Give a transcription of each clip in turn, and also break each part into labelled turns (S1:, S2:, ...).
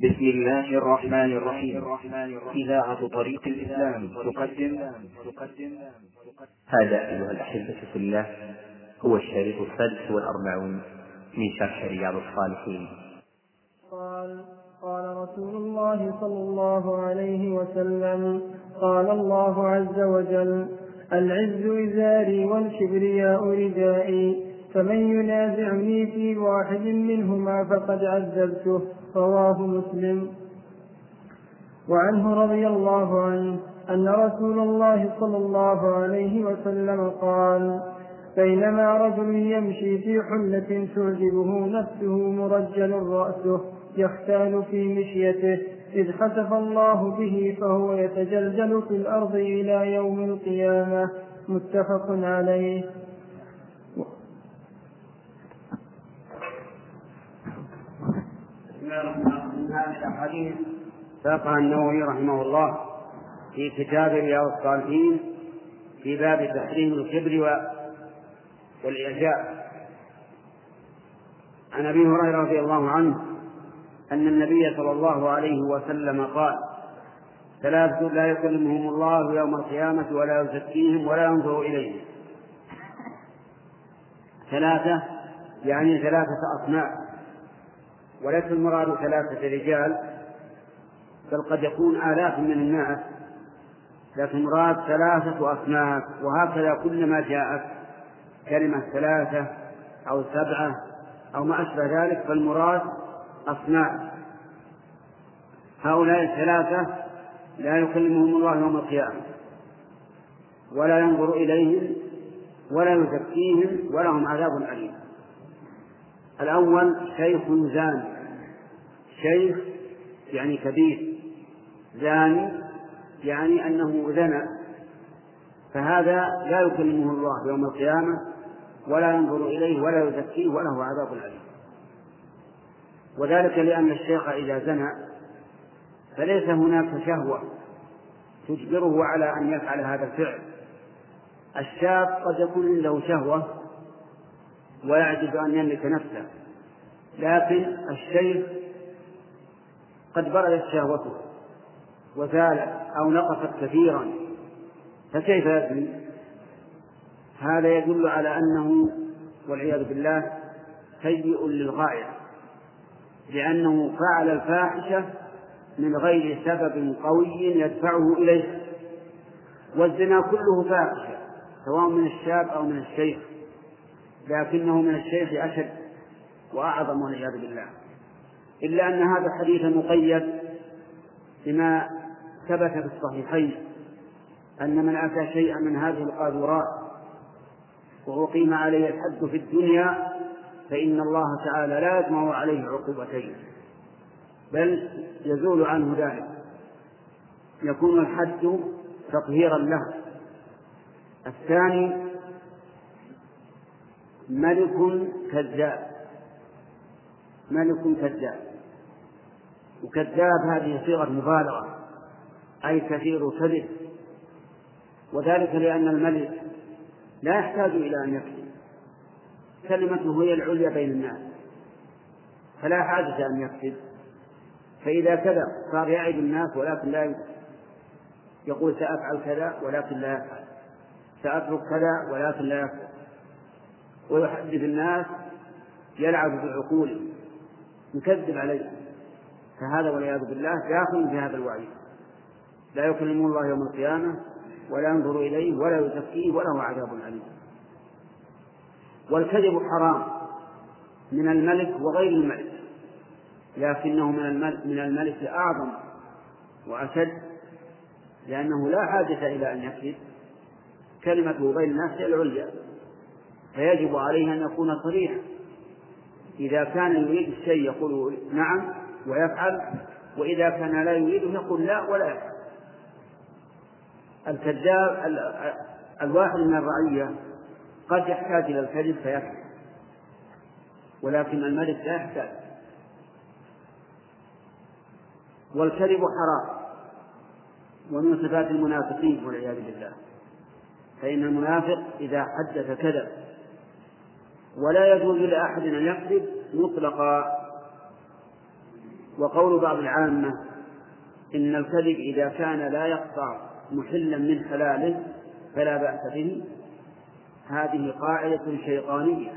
S1: بسم الله الرحمن الرحيم. إذاعة طريق الإسلام تقدم.
S2: هذا أيها الأحبة في الله هو الشريط السادس والأربعون من شرح رياض الصالحين.
S3: قال قال رسول الله صلى الله عليه وسلم قال الله عز وجل العز إزاري والكبرياء ردائي فمن ينازعني في واحد منهما فقد عذبته رواه مسلم. وعنه رضي الله عنه أن رسول الله صلى الله عليه وسلم قال بينما رجل يمشي في حلة تعجبه نفسه مرجل رأسه يختال في مشيته إذ خسف الله به فهو يتجلجل في الأرض إلى يوم القيامة. متفق عليه.
S4: الرحيم من هذه ساقها النووي رحمه الله في كتاب رياض الصالحين في باب تحريم الكبر والاعجاب عن أبي هريرة رضي الله عنه أن النبي صلى الله عليه وسلم قال ثلاثة لا يكلمهم الله يوم القيامة ولا يزكيهم ولا ينظر إليهم. ثلاثة يعني ثلاثة أصناف. وليس المراد ثلاثة رجال بل قد يكون آلاف من الناس لكن المراد ثلاثة أصناف وهكذا كلما جاءت كلمة ثلاثة أو سبعة أو ما أشبه ذلك فالمراد أصناف. هؤلاء الثلاثة لا يكلمهم الله يوم القيامة ولا ينظر إليهم ولا يزكيهم ولهم عذاب أليم. الأول شيخ زاني. شيخ يعني كبير. زاني يعني أنه زنى. فهذا لا يكلمه الله يوم القيامة ولا ينظر إليه ولا يزكيه وله عذاب أليم. وذلك لأن الشيخ إذا زنى فليس هناك شهوة تجبره على أن يفعل هذا الفعل. الشاب قد يكون عنده شهوة ويعجز أن يملك نفسه. لكن الشيخ قد بردت شهوته وزالت أو نقصت كثيرا فكيف يزني؟ هذا يدل على أنه والعياذ بالله سيء للغاية لأنه فعل الفاحشة من غير سبب قوي يدفعه إليه والزنا كله فاحشة سواء من الشاب أو من الشيخ لكنه من الشيخ أشد وأعظم والعياذ بالله. إلا أن هذا الحديث مقيد بما ثبت في الصحيحين أن من أتى شيئا من هذه القاذورات وأقيم عليه الحد في الدنيا فإن الله تعالى لا يجمع عليه عقوبتين. بل يزول عنه ذلك. يكون الحد تطهيرا له. الثاني ملك كذاب. ملك كذاب. وكذاب هذه صيغة مبالغة أي كثير كذب. وذلك لأن الملك لا يحتاج إلى أن يكذب. كلمته هي العليا بين الناس فلا حاجة أن يكذب. فإذا كذب صار يعد الناس ولكن لا يقول سأفعل كذا ولكن لا يفعل. سأترك كذا ولكن لا يفعل. ويحدث الناس يلعب بعقولهم يكذب عليه. فهذا والعياذ بالله داخل في هذا الوعيد لا يكلم الله يوم القيامة ولا ينظر إليه ولا يزكيه وله عذاب أليم. والكذب حرام من الملك وغير الملك لكنه من الملك, من الملك أعظم وأشد لأنه لا حاجة إلى أن يكذب. كلمته بين الناس العليا فيجب عليه أن يكون صريحا. إذا كان يريد الشيء يقول نعم ويفعل وإذا كان لا يريده يقول لا ولا يفعل. الكذاب الواحد من الرعية قد يحتاج إلى الكذب فيكذب ولكن الملك لا يحتاج. والكذب حرام ومن صفات المنافقين والعياذ بالله. فإن المنافق إذا حدث كذب ولا يجوز لأحد أن يكذب مطلقا. وقول بعض العامة إن الكذب إذا كان لا يقطع محلا من حلاله فلا بأس به. هذه قاعدة شيطانية.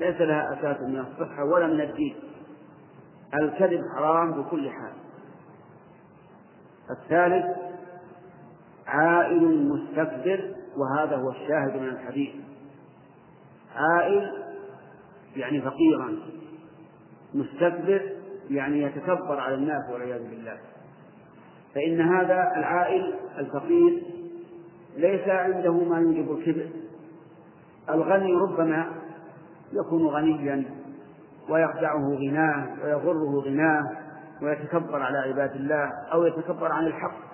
S4: ليس لها أساس من الصحة ولا من الدين. الكذب حرام بكل حال. الثالث عائل مستكبر وهذا هو الشاهد من الحديث. عائل يعني فقيرا مستكبر يعني يتكبر على الناس والعياذ بالله. فإن هذا العائل الفقير ليس عنده ما يوجب الكبر. الغني ربما يكون غنيا ويخدعه غناه ويغره غناه ويتكبر على عباد الله أو يتكبر عن الحق.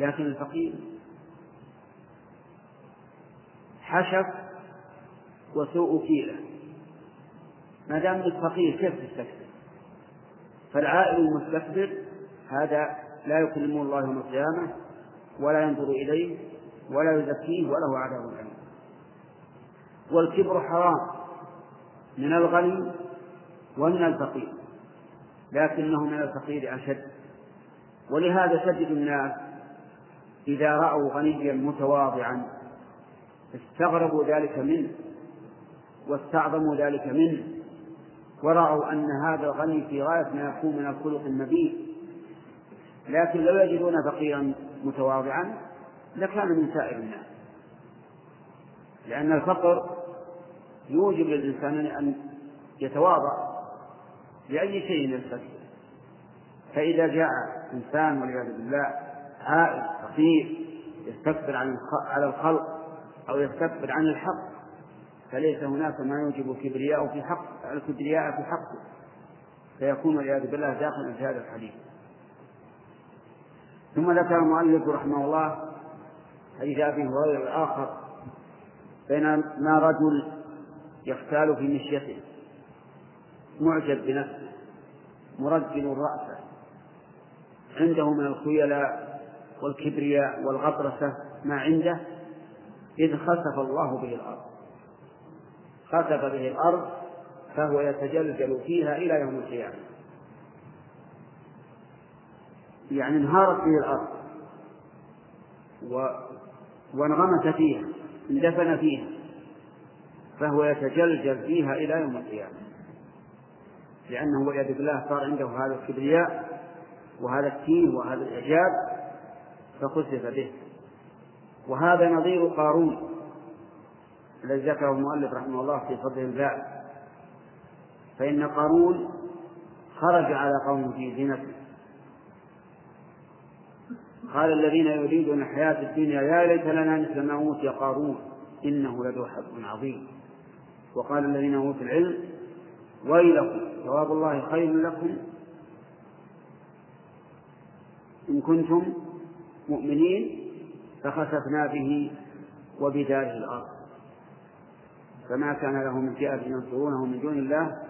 S4: لكن الفقير حشف وسوء كيلة ما دام انك فقير كيف تستكبر فالعائل المستكبر هذا لا يكلمه الله يوم القيامة ولا ينظر إليه ولا يزكيه وله عذاب أليم. والكبر حرام من الغني ومن الفقير لكنه من الفقير أشد. ولهذا تجد الناس إذا رأوا غنيا متواضعا استغربوا ذلك منه. واستعظموا ذلك منه. ورأوا أن هذا الغني في غاية ما يكون من الخلق النبيل لكن لو يجدون فقيرا متواضعا لكان من سائر الناس. لأن الفقر يوجب للإنسان أن يتواضع لأي شيء يستكبر فإذا جاء إنسان والعياذ بالله عائل فقير يستكبر عن على الخلق أو يستكبر عن الحق فليس هناك ما يوجب الكبرياء في حق الكبرياء في حقه. فيكون والعياذ بالله داخلا في هذا الحديث. ثم ذكر المؤلف رحمه الله حديث أبي هريرة الآخر بينما رجل يختال في مشيته معجب بنفسه مرجل رأسه عنده من الخيلاء والكبرياء والغطرسة ما عنده إذ خسف الله به الأرض. خسف به الأرض فهو يتجلجل فيها إلى يوم القيامة. يعني انهارت به الأرض و... وانغمس فيها اندفن فيها فهو يتجلجل فيها إلى يوم القيامة. لأنه والعياذ بالله صار عنده هذا الكبرياء وهذا التيه وهذا الإعجاب فخسف به. وهذا نظير قارون. الذي ذكره المؤلف رحمه الله في فضل الباب فإن قارون خرج على قوم في زينته. قال الذين يريدون الحياة الدنيا يا ليت لنا مثل ما أوتي قارون إنه لذو حظ عظيم. وقال الذين أوتوا العلم ويلكم ثواب الله خير لكم إن كنتم مؤمنين فخسفنا به وبداره الأرض. فما كان له من فئة ينصرونه من دون الله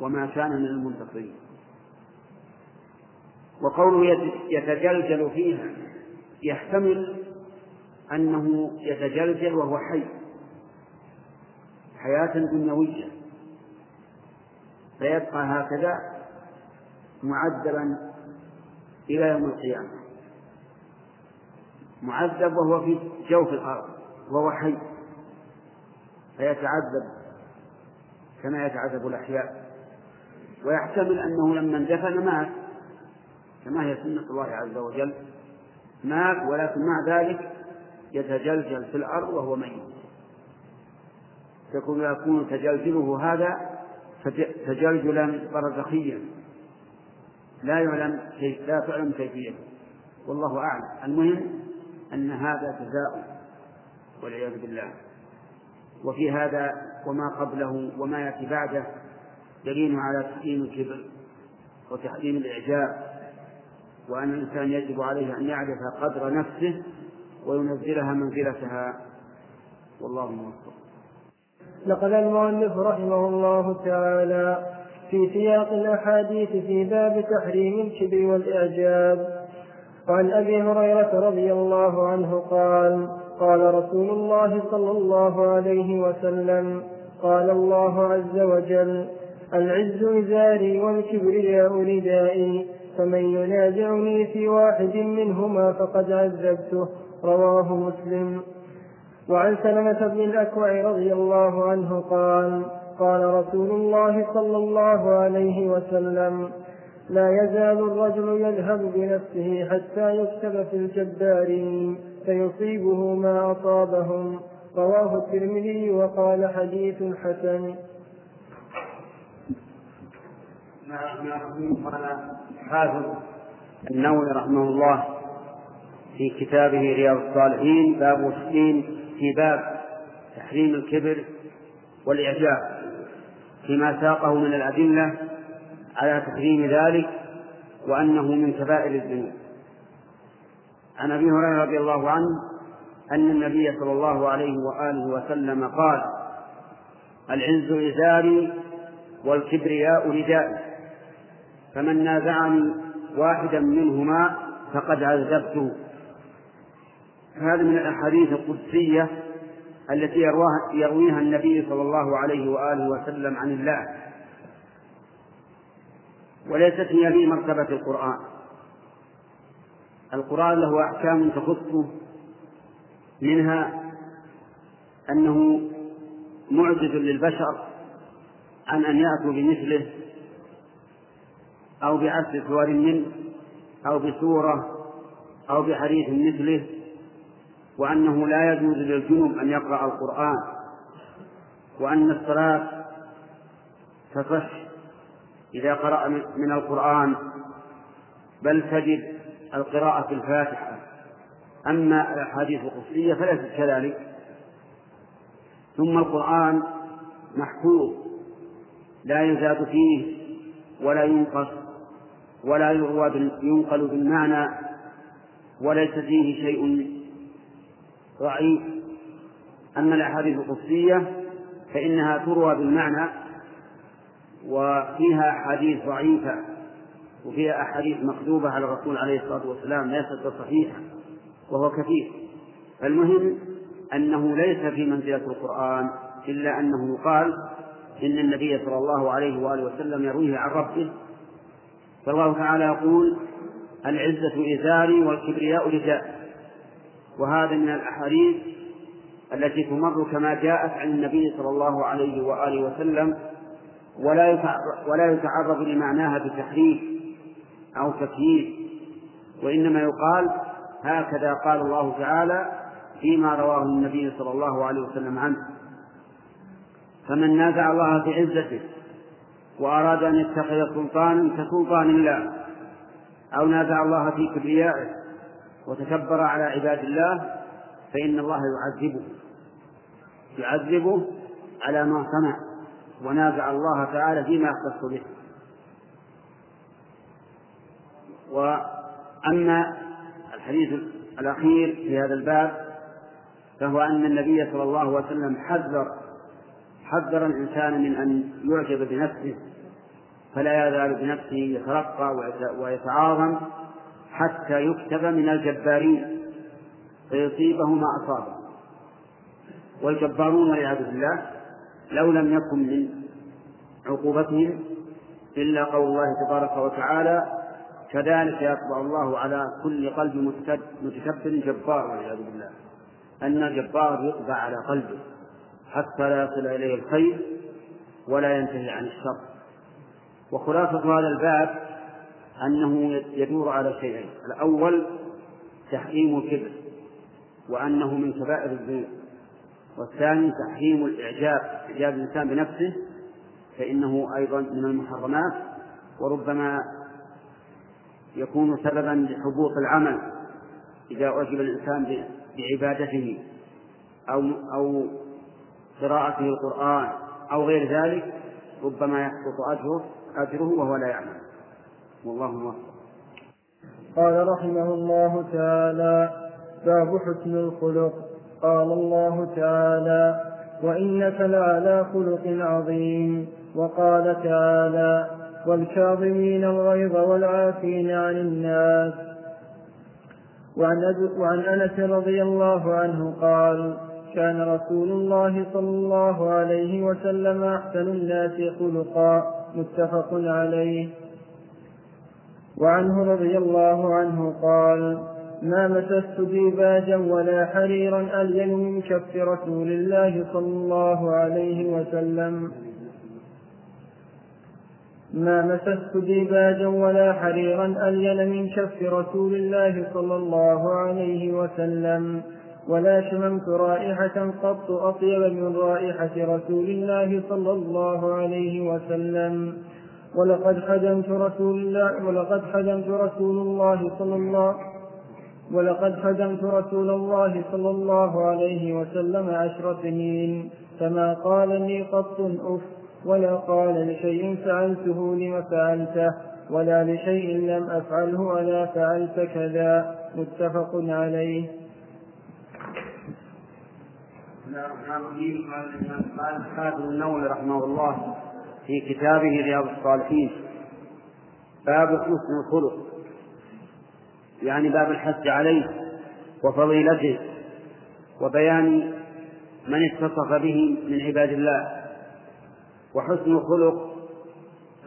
S4: وما كان من المنتصرين. وقوله يتجلجل فيها يحتمل أنه يتجلجل وهو حي. حياة دنيوية. فيبقى هكذا معذبا إلى يوم القيامة. معذب وهو في جوف الأرض وهو حي. فيتعذب كما يتعذب الأحياء ويحتمل أنه لما اندفن مات كما هي سنة الله عز وجل مات ولكن مع ذلك يتجلجل في الأرض وهو ميت. يكون يكون تجلجله هذا تجلجلا برزخيا. لا يعلم لا تعلم كيفيته. والله أعلم. المهم أن هذا جزاء والعياذ بالله. وفي هذا وما قبله وما يأتي بعده دليل على تحريم الكبر وتحريم الإعجاب وأن الإنسان يجب عليه أن يعرف قدر نفسه وينزلها منزلتها. والله موفق.
S3: نقل المؤلف رحمه الله تعالى في سياق الأحاديث في باب تحريم الكبر والإعجاب. وعن أبي هريرة رضي الله عنه قال قال رسول الله صلى الله عليه وسلم قال الله عز وجل العز إزاري والكبرياء ردائي فمن ينازعني في واحد منهما فقد عذبته. رواه مسلم. وعن سلمة بن الأكوع رضي الله عنه قال قال رسول الله صلى الله عليه وسلم لا يزال الرجل يذهب بنفسه حتى يكتب في الجبارين. فيصيبه ما أصابهم. رواه الترمذي وقال حديث حسن.
S4: حافظ. النووي رحمه الله في كتابه رياض الصالحين باب وستين في باب تحريم الكبر والإعجاب. فيما ساقه من الأدلة على تحريم ذلك وأنه من كبائر الذنوب. عن أبي هريرة رضي الله عنه أن النبي صلى الله عليه وآله وسلم قال العز إزاري والكبرياء ردائي فمن نازعني واحدا منهما فقد عذبته. هذا من الأحاديث القدسية التي يرويها, النبي صلى الله عليه وآله وسلم عن الله وليست هي في مرتبة القرآن. القرآن له أحكام تخصه منها أنه معجز للبشر عن أن يأتوا بمثله أو بعشر سور منه أو بسورة أو بحديث مثله وأنه لا يجوز للجنوب أن يقرأ القرآن وأن الصلاة تصح إذا قرأ من القرآن بل تجد القراءة في الفاتحة. أما الأحاديث القدسية فليست كذلك. ثم القرآن محفوظ لا يزاد فيه ولا ينقص ولا يروى ينقل بالمعنى وليس فيه شيء ضعيف. أما الأحاديث القدسية فإنها تروى بالمعنى وفيها أحاديث ضعيفة. وفيها أحاديث مكذوبة على الرسول عليه الصلاة والسلام ليست بصحيحة وهو كثير. فالمهم أنه ليس في منزلة القرآن إلا أنه يقال إن النبي صلى الله عليه وآله وسلم يرويه عن ربه. فالله تعالى يقول العزة إزاري والكبرياء رداء وهذا من الأحاديث التي تمر كما جاءت عن النبي صلى الله عليه وآله وسلم ولا ولا يتعرض لمعناها بتحريف أو تكييف. وإنما يقال هكذا قال الله تعالى فيما رواه النبي صلى الله عليه وسلم عنه. فمن نازع الله في عزته وأراد أن يتخذ سلطانا كسلطان الله أو نازع الله في كبريائه وتكبر على عباد الله فإن الله يعذبه. يعذبه على ما صنع ونازع الله تعالى فيما يختص به. وأما الحديث الأخير في هذا الباب فهو أن النبي صلى الله عليه وسلم حذر حذر الإنسان من أن يعجب بنفسه فلا يزال بنفسه يترقى ويتعاظم حتى يكتب من الجبارين فيصيبه ما أصابه والجبارون والعياذ بالله لو لم يكن من عقوبتهم إلا قول الله تبارك وتعالى كذلك يطبع الله على كل قلب متكبر جبار والعياذ بالله. أن الجبار يطبع على قلبه حتى لا يصل إليه الخير ولا ينتهي عن الشر. وخلاصة هذا الباب أنه يدور على شيئين. الأول تحريم الكبر وأنه من كبائر الذنوب. والثاني تحريم الإعجاب إعجاب الإنسان بنفسه فإنه أيضا من المحرمات. وربما يكون سببا لحبوط العمل إذا أعجب الإنسان بعبادته أو أو قراءته القرآن أو غير ذلك ربما يحبط أجره أجره وهو لا يعلم. والله موفق.
S3: قال رحمه الله تعالى باب حسن الخلق. قال الله تعالى وإنك لعلى خلق عظيم. وقال تعالى والكاظمين الغيظ والعافين عن الناس. وعن, أنس رضي الله عنه قال كان رسول الله صلى الله عليه وسلم أحسن الناس خلقا. متفق عليه. وعنه رضي الله عنه قال ما مسست ديباجا ولا حريرا ألين من كف رسول الله صلى الله عليه وسلم. ما مسست ديباجا ولا حريرا ألين من كف رسول الله صلى الله عليه وسلم ولا شممت رائحة قط أطيب من رائحة رسول الله صلى الله عليه وسلم. ولقد خدمت رسول الله ولقد خدمت رسول الله صلى الله ولقد خدمت رسول الله صلى الله عليه وسلم عشر سنين فما قال لي قط أف. ولا قال لشيء فعلته لم فعلته ولا لشيء لم أفعله ولا فعلت كذا. متفق عليه.
S4: بسم الله الرحمن الرحيم. قال الحافظ النووي رحمه الله في كتابه رياض الصالحين باب حسن الخلق يعني باب الحث عليه وفضيلته وبيان من اتصف به من عباد الله. وحسن الخلق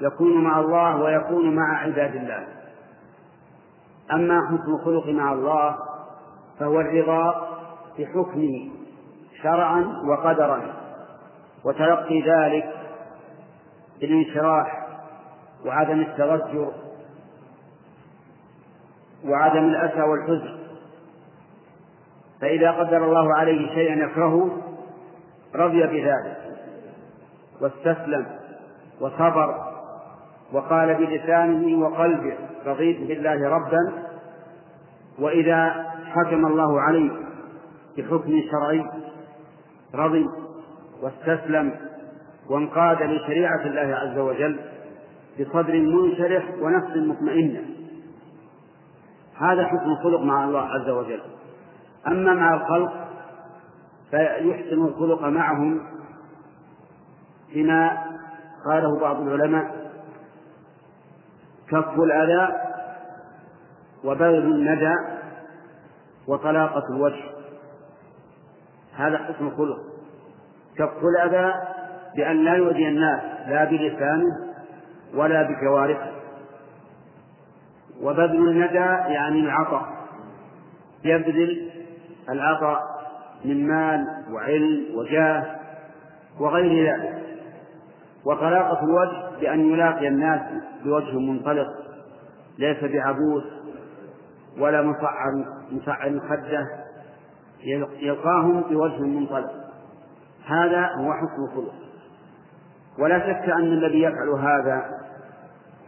S4: يكون مع الله ويكون مع عباد الله. أما حسن الخلق مع الله فهو الرضا بحكمه شرعا وقدرا وتلقي ذلك بالانشراح وعدم التضجر وعدم الأسى والحزن. فإذا قدر الله عليه شيئا يكرهه رضي بذلك. واستسلم وصبر وقال بلسانه وقلبه رضيت بالله ربا وإذا حكم الله عليه بحكم شرعي رضي واستسلم وانقاد لشريعة الله عز وجل بصدر منشرح ونفس مطمئنة هذا حسن الخلق مع الله عز وجل. أما مع الخلق فيحسن الخلق معهم بما قاله بعض العلماء كف الأذى وبذل الندى وطلاقة الوجه. هذا حسن الخلق. كف الأذى بأن لا يؤذي الناس لا بلسانه ولا بجوارحه. وبذل الندى يعني العطاء. يبذل العطاء من مال وعلم وجاه وغير ذلك. وطلاقة الوجه بأن يلاقي الناس بوجه منطلق ليس بعبوس ولا مصعر مصعر خده يلقاهم بوجه منطلق. هذا هو حسن الخلق. ولا شك أن الذي يفعل هذا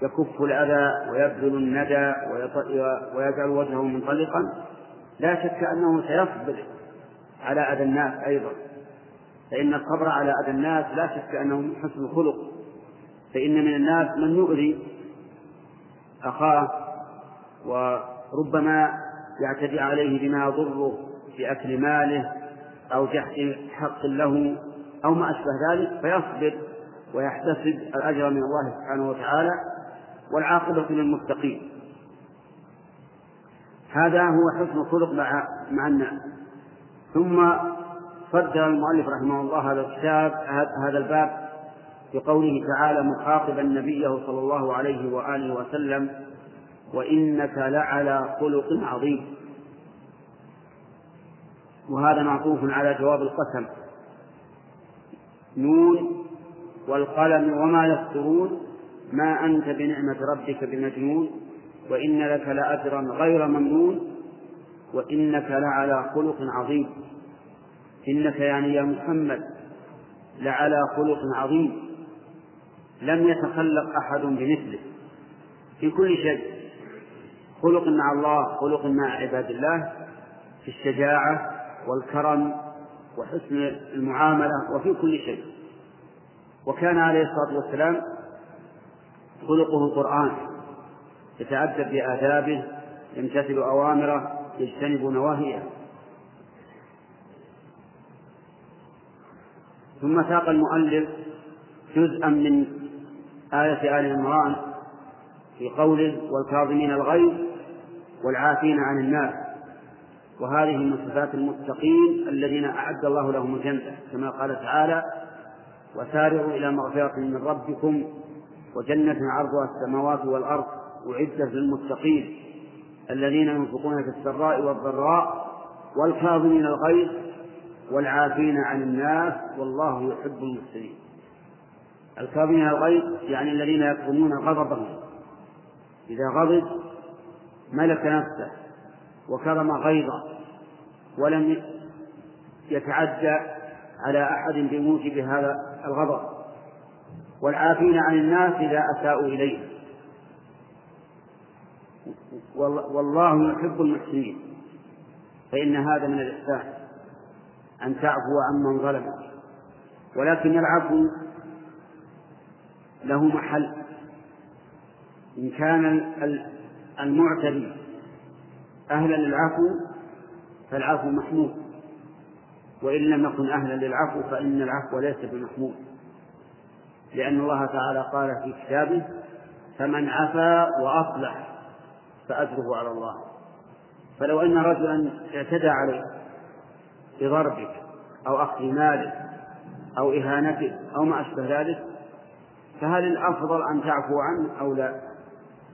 S4: يكف الأذى ويبذل الندى ويجعل وجهه منطلقا. لا شك أنه سيصبر على أذى الناس أيضا. فإن الصبر على أذى الناس لا شك أنه من حسن الخلق. فإن من الناس من يؤذي أخاه وربما يعتدي عليه بما يضره في أكل ماله أو جحد حق له أو ما أشبه ذلك فيصبر ويحتسب الأجر من الله سبحانه وتعالى والعاقبة للمتقين. هذا هو حسن الخلق مع مع الناس. ثم صدر المؤلف رحمه الله هذا الكتاب هذا الباب بقوله تعالى مخاطبا نبيه صلى الله عليه وآله وسلم وإنك لعلى خلق عظيم. وهذا معطوف على جواب القسم. نون والقلم وما يسطرون ما أنت بنعمة ربك بمجنون وإن لك لأجرا غير ممنون وإنك لعلى خلق عظيم. إنك يعني يا محمد لعلى خلق عظيم لم يتخلق أحد بمثله في كل شيء. خلق مع الله خلق مع عباد الله في الشجاعة والكرم وحسن المعاملة وفي كل شيء. وكان عليه الصلاة والسلام خلقه القرآن يتأدب بآدابه يمتثل أوامره يجتنب نواهيه. ثم ساق المؤلف جزءا من آية آل عمران في قوله والكاظمين الغيظ والعافين عن الناس. وهذه من صفات المتقين الذين أعد الله لهم الجنة كما قال تعالى وسارعوا إلى مغفرة من ربكم وجنة عرضها السماوات والأرض أعدت للمتقين الذين ينفقون في السراء والضراء والكاظمين الغيظ والعافين عن الناس والله يحب المحسنين. الكاظمين الغيظ يعني الذين يكظمون غضبهم. إذا غضب ملك نفسه وكرم غيظه ولم يتعدى على أحد بموجب هذا الغضب. والعافين عن الناس إذا أساءوا إليه. والله يحب المحسنين. فإن هذا من الإحسان. أن تعفو عمن ظلمك ولكن العفو له محل. إن كان المعتدي أهلا للعفو فالعفو محمود. وإن لم يكن أهلا للعفو فإن العفو ليس بمحمود. لأن الله تعالى قال في كتابه فمن عفا وأصلح فأجره على الله. فلو أن رجلا اعتدى عليك بضربك أو أخذ مالك أو إهانتك أو ما أشبه ذلك فهل الأفضل أن تعفو عنه أو لا؟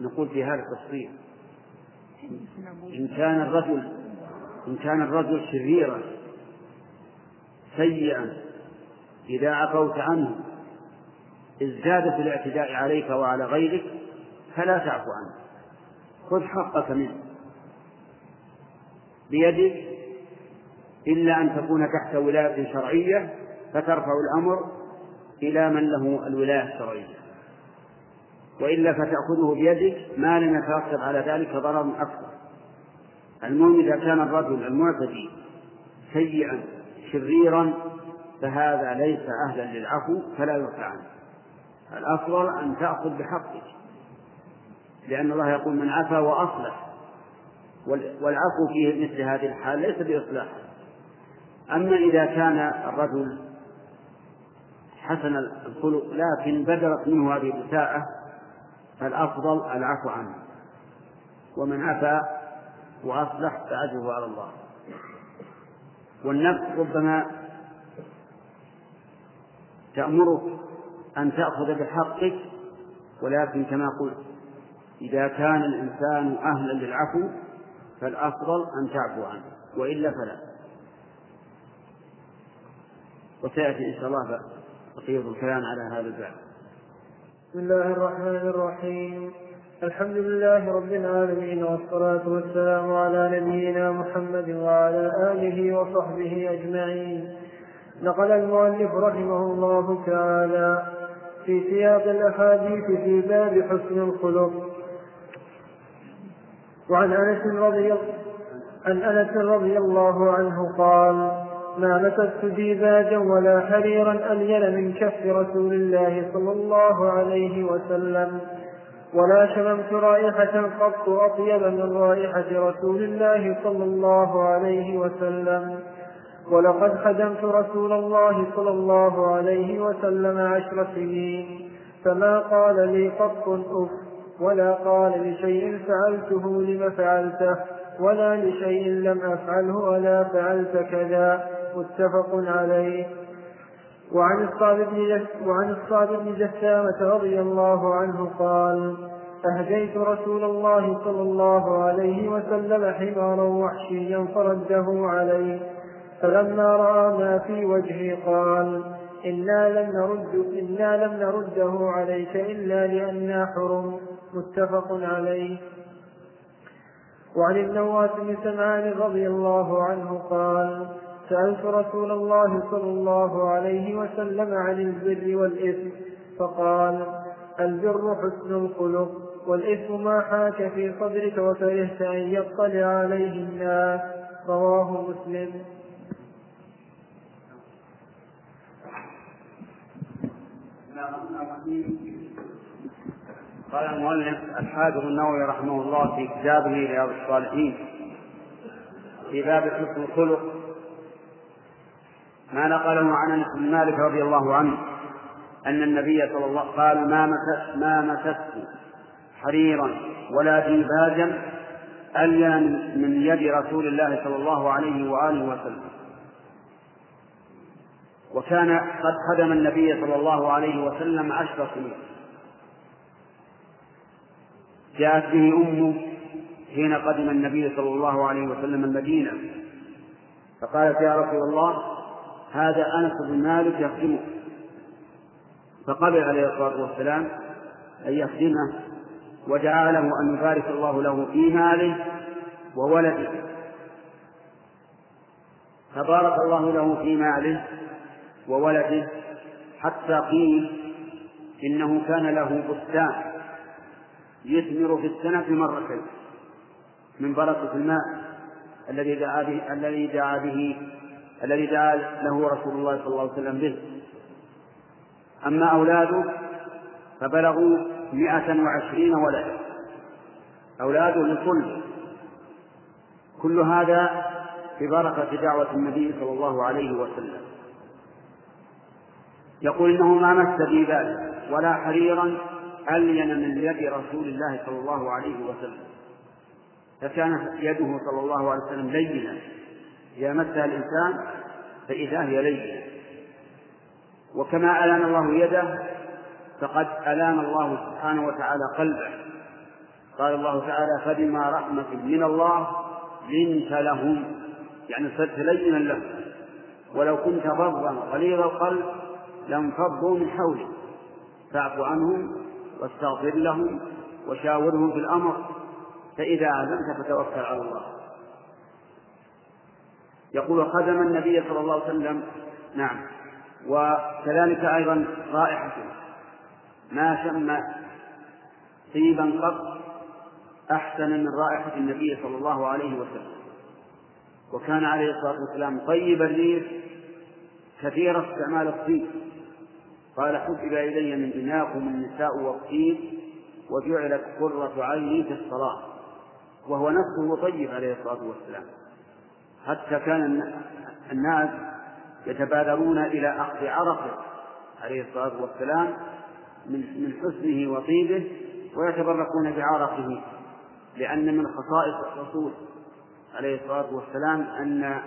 S4: نقول في هذا التفصيل إن كان الرجل إن كان الرجل شريرا سيئا إذا عفوت عنه ازداد في الاعتداء عليك وعلى غيرك فلا تعفو عنه. خذ حقك منه. بيدك إلا أن تكون تحت ولاية شرعية فترفع الأمر إلى من له الولاية الشرعية. وإلا فتأخذه بيدك ما لم يترتب على ذلك ضرر أكثر المهم إذا كان الرجل المعتدي سيئا شريرا فهذا ليس أهلا للعفو فلا يعفى عنه. الأفضل أن تأخذ بحقك لأن الله يقول من عفا وأصلح. والعفو في مثل هذه الحال ليس بإصلاح. أما إذا كان الرجل حسن الخلق لكن بدرت منه هذه الإساءة فالأفضل العفو عنه. ومن عفا وأصلح فأجره على الله. والنفس ربما تأمرك أن تأخذ بحقك ولكن كما قلت إذا كان الإنسان أهلا للعفو فالأفضل أن تعفو عنه. وإلا فلا. وسيأتي إن شاء الله بقية الكلام على هذا الباب.
S3: بسم الله الرحمن الرحيم. الحمد لله رب العالمين والصلاة والسلام على نبينا محمد وعلى آله وصحبه أجمعين. نقل المؤلف رحمه الله تعالى في سياق الأحاديث في باب حسن الخلق. وعن أنس رضي عن أنس رضي الله عنه قال ما مسست ديباجا ولا حريرا ألين من كف رسول الله صلى الله عليه وسلم. ولا شممت رائحة قط أطيب من رائحة رسول الله صلى الله عليه وسلم. ولقد خدمت رسول الله صلى الله عليه وسلم عشر سنين. فما قال لي قط أف ولا قال لشيء فعلته لم فعلته ولا لشيء لم أفعله ولا فعلت كذا. متفق عليه. وعن الصاد بن وعن الصاد بن جثامة رضي الله عنه قال أهديت رسول الله صلى الله عليه وسلم حمارا وحشيا فرده عليه. فلما رأى ما في وجهي قال إنا لم نرد إنا لم نرده عليك إلا لأنا حرم. متفق عليه. وعن النواس بن سمعان رضي الله عنه قال سألت رسول الله صلى الله عليه وسلم عن البر والإثم فقال البر حسن الخلق والإثم ما حاك في صدرك وكرهت أن يطلع عليه الناس. رواه مسلم.
S4: قال المؤلف الحافظ النووي رحمه الله في كتابه رياض الصالحين في باب حسن الخلق ما نقله عن أنس بن مالك رضي الله عنه أن النبي صلى الله عليه وسلم قال ما مسست ما مسست حريرا ولا ديباجا ألين من يد رسول الله صلى الله عليه وآله وسلم. وكان قد خدم النبي صلى الله عليه وسلم عشر سنين. جاءت به أمه حين قدم النبي صلى الله عليه وسلم المدينة فقالت يا رسول الله هذا أنس بن مالك يخدمك فقبل عليه الصلاة والسلام أن يخدمه ودعا له أن يبارك الله له في ماله وولده. فبارك الله له في ماله وولده حتى قيل إنه كان له بستان يثمر في السنة مرتين من بركة الماء الذي دعا به الذي دعا به الذي دعا له رسول الله صلى الله عليه وسلم به. أما أولاده فبلغوا مئة وعشرين ولدا أولاده لكل كل هذا ببركة دعوة النبي صلى الله عليه وسلم. يقول إنه ما مس ذلك ولا حريرا ألين من يد رسول الله صلى الله عليه وسلم. فكانت يده صلى الله عليه وسلم لينة إذا مسها الإنسان فإذا هي لينة وكما ألان الله يده فقد ألان الله سبحانه وتعالى قلبه. قال الله تعالى فبما رحمة من الله لنت لهم. يعني صرت لينا لهم. ولو كنت فظا غليظ القلب لانفضوا من حولك. فاعف عنهم واستغفر لهم وشاورهم في الأمر. فإذا عزمت فتوكل على الله. يقول خدم النبي صلى الله عليه وسلم. نعم. وكذلك أيضا رائحته ما شم طيبا قط أحسن من رائحة النبي صلى الله عليه وسلم. وكان عليه الصلاة والسلام طيب الريح كثير استعمال الطيب. قال حبب إلي من دنياكم النساء والطيب وجعلت قرة عيني في الصلاة. وهو نفسه طيب عليه الصلاة والسلام. حتى كان الناس يتبادرون إلى أخذ عرقه عليه الصلاة والسلام من من حسنه وطيبه ويتبركون بعرقه لأن من خصائص الرسول عليه الصلاة والسلام أن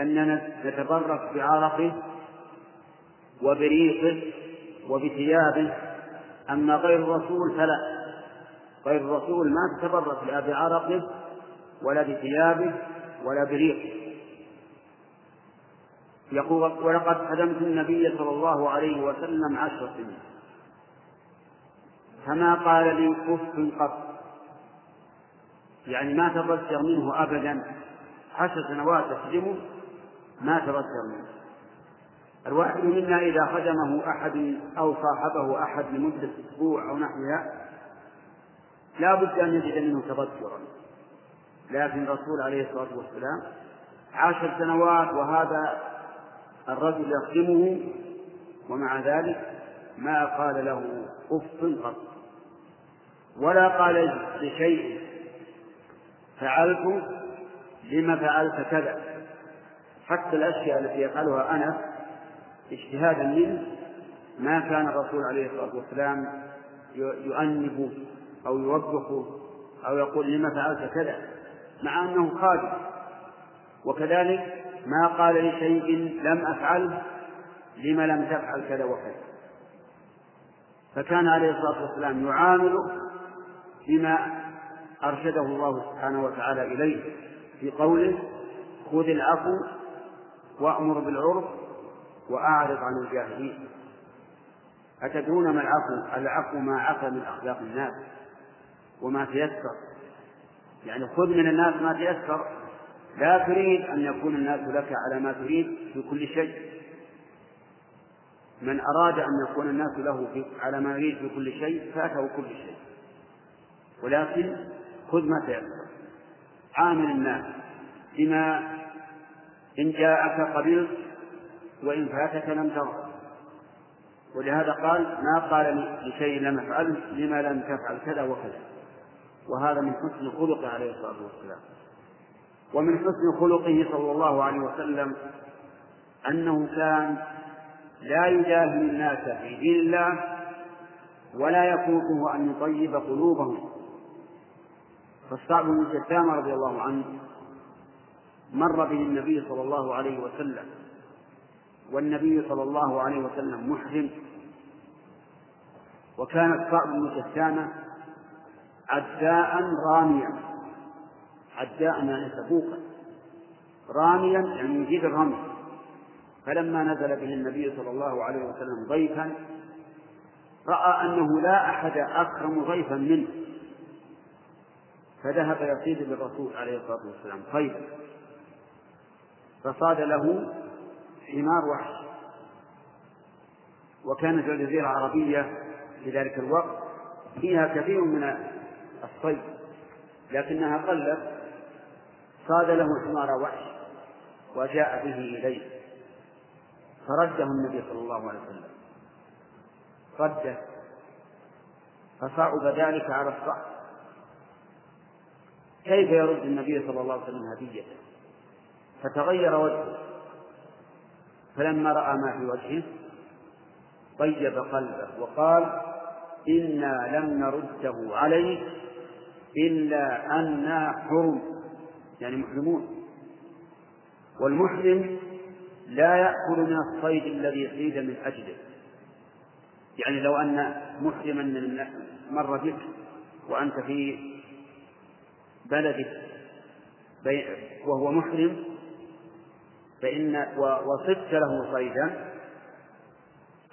S4: أننا نتبرك بعرقه وبريقه وبثيابه. أما غير الرسول فلا. غير الرسول ما تتبرك لا بعرقه ولا بثيابه ولا بريقه يقول ولقد خدمت النبي صلى الله عليه وسلم عشر سنين. فما قال لي أف قط. يعني ما تبشر منه ابدا. عشر سنوات تخدمه ما تبشر منه. الواحد منا إذا خدمه أحد أو صاحبه أحد لمدة أسبوع أو نحوها لا بد أن يجد منه تبشرا لكن الرسول عليه الصلاة والسلام عشر سنوات وهذا الرجل يخدمه ومع ذلك ما قال له أف قط. ولا قال لشيء فعلت لما فعلت كذا. حتى الأشياء التي يفعلها أنا اجتهادا منه ما كان الرسول عليه الصلاة والسلام يؤنب أو يوبخ أو يقول لما فعلت كذا. مع أنه خادم. وكذلك ما قال لشيء لم أفعله لم لم تفعل كذا وكذا. فكان عليه الصلاة والسلام يعامله بما أرشده الله سبحانه وتعالى إليه في قوله خذ العفو وأمر بالعرف وأعرض عن الجاهلين. أتدرون ما العفو؟ العفو ما عفى من أخلاق الناس وما تيسر. يعني خذ من الناس ما تيسر. لا تريد أن يكون الناس لك على ما تريد في كل شيء. من أراد أن يكون الناس له في على ما يريد في كل شيء فاته كل شيء. ولكن خذ ما تيسر. عامل الناس بما إن جاءك قبلت وإن فاتك لم ترى ولهذا قال ما قال لشيء لم أفعله لما لم تفعل كذا وكذا. وهذا من حسن خلقه عليه الصلاة والسلام. ومن حسن خلقه صلى الله عليه وسلم أنه كان لا يجاهل الناس في دين الله ولا يفوته أن يطيب قلوبهم. فالصعب بن جثامة رضي الله عنه مر به النبي صلى الله عليه وسلم والنبي صلى الله عليه وسلم محرم. وكان الصعب بن جثامة عداء راميا. عداء يعني سبوقا راميا يعني يجيد الرمي فلما نزل به النبي صلى الله عليه وسلم ضيفا رأى أنه لا أحد أكرم ضيفا منه. فذهب يصيد بالرسول عليه الصلاة والسلام صيدا. فصاد له حمار وحش. وكانت الجزيرة العربية في ذلك الوقت. فيها كثير من الصيد. لكنها قلت صاد له حمار وحش وجاء به إليه. فرده النبي صلى الله عليه وسلم. رده. فصعب ذلك على الصعب. كيف يرد النبي صلى الله عليه وسلم هديته فتغير وجهه. فلما رأى ما في وجهه طيب قلبه وقال إنا لم نرده عليك إلا أنا حرم يعني محرمون. والمحرم لا يأكل من الصيد الذي صيد من أجله. يعني لو أن محرما مر بك وأنت في بلدك وهو محرم فإن وصدت له صيدا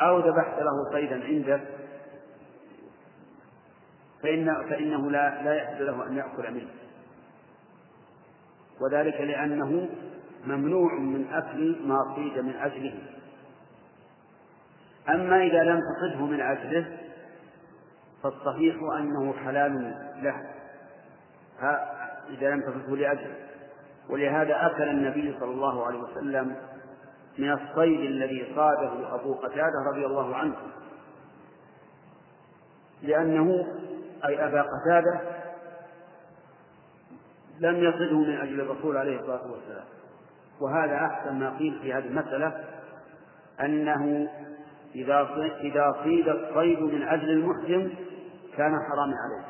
S4: أو ذبحت له صيدا عندك فإن فإنه لا لا يحل له أن يأكل منه. وذلك لأنه ممنوع من أكل ما صيد من أجله. أما إذا لم تصده من أجله فالصحيح أنه حلال له. إذا لم تصده لأجله. ولهذا أكل النبي صلى الله عليه وسلم من الصيد الذي صاده أبو قتادة رضي الله عنه. لأنه أي أبا قتادة لم يصده من أجل الرسول عليه الصلاة والسلام. وهذا أحسن ما قيل في هذه المسألة أنه إذا إذا صيد الصيد من أجل المحرم كان حراما عليه.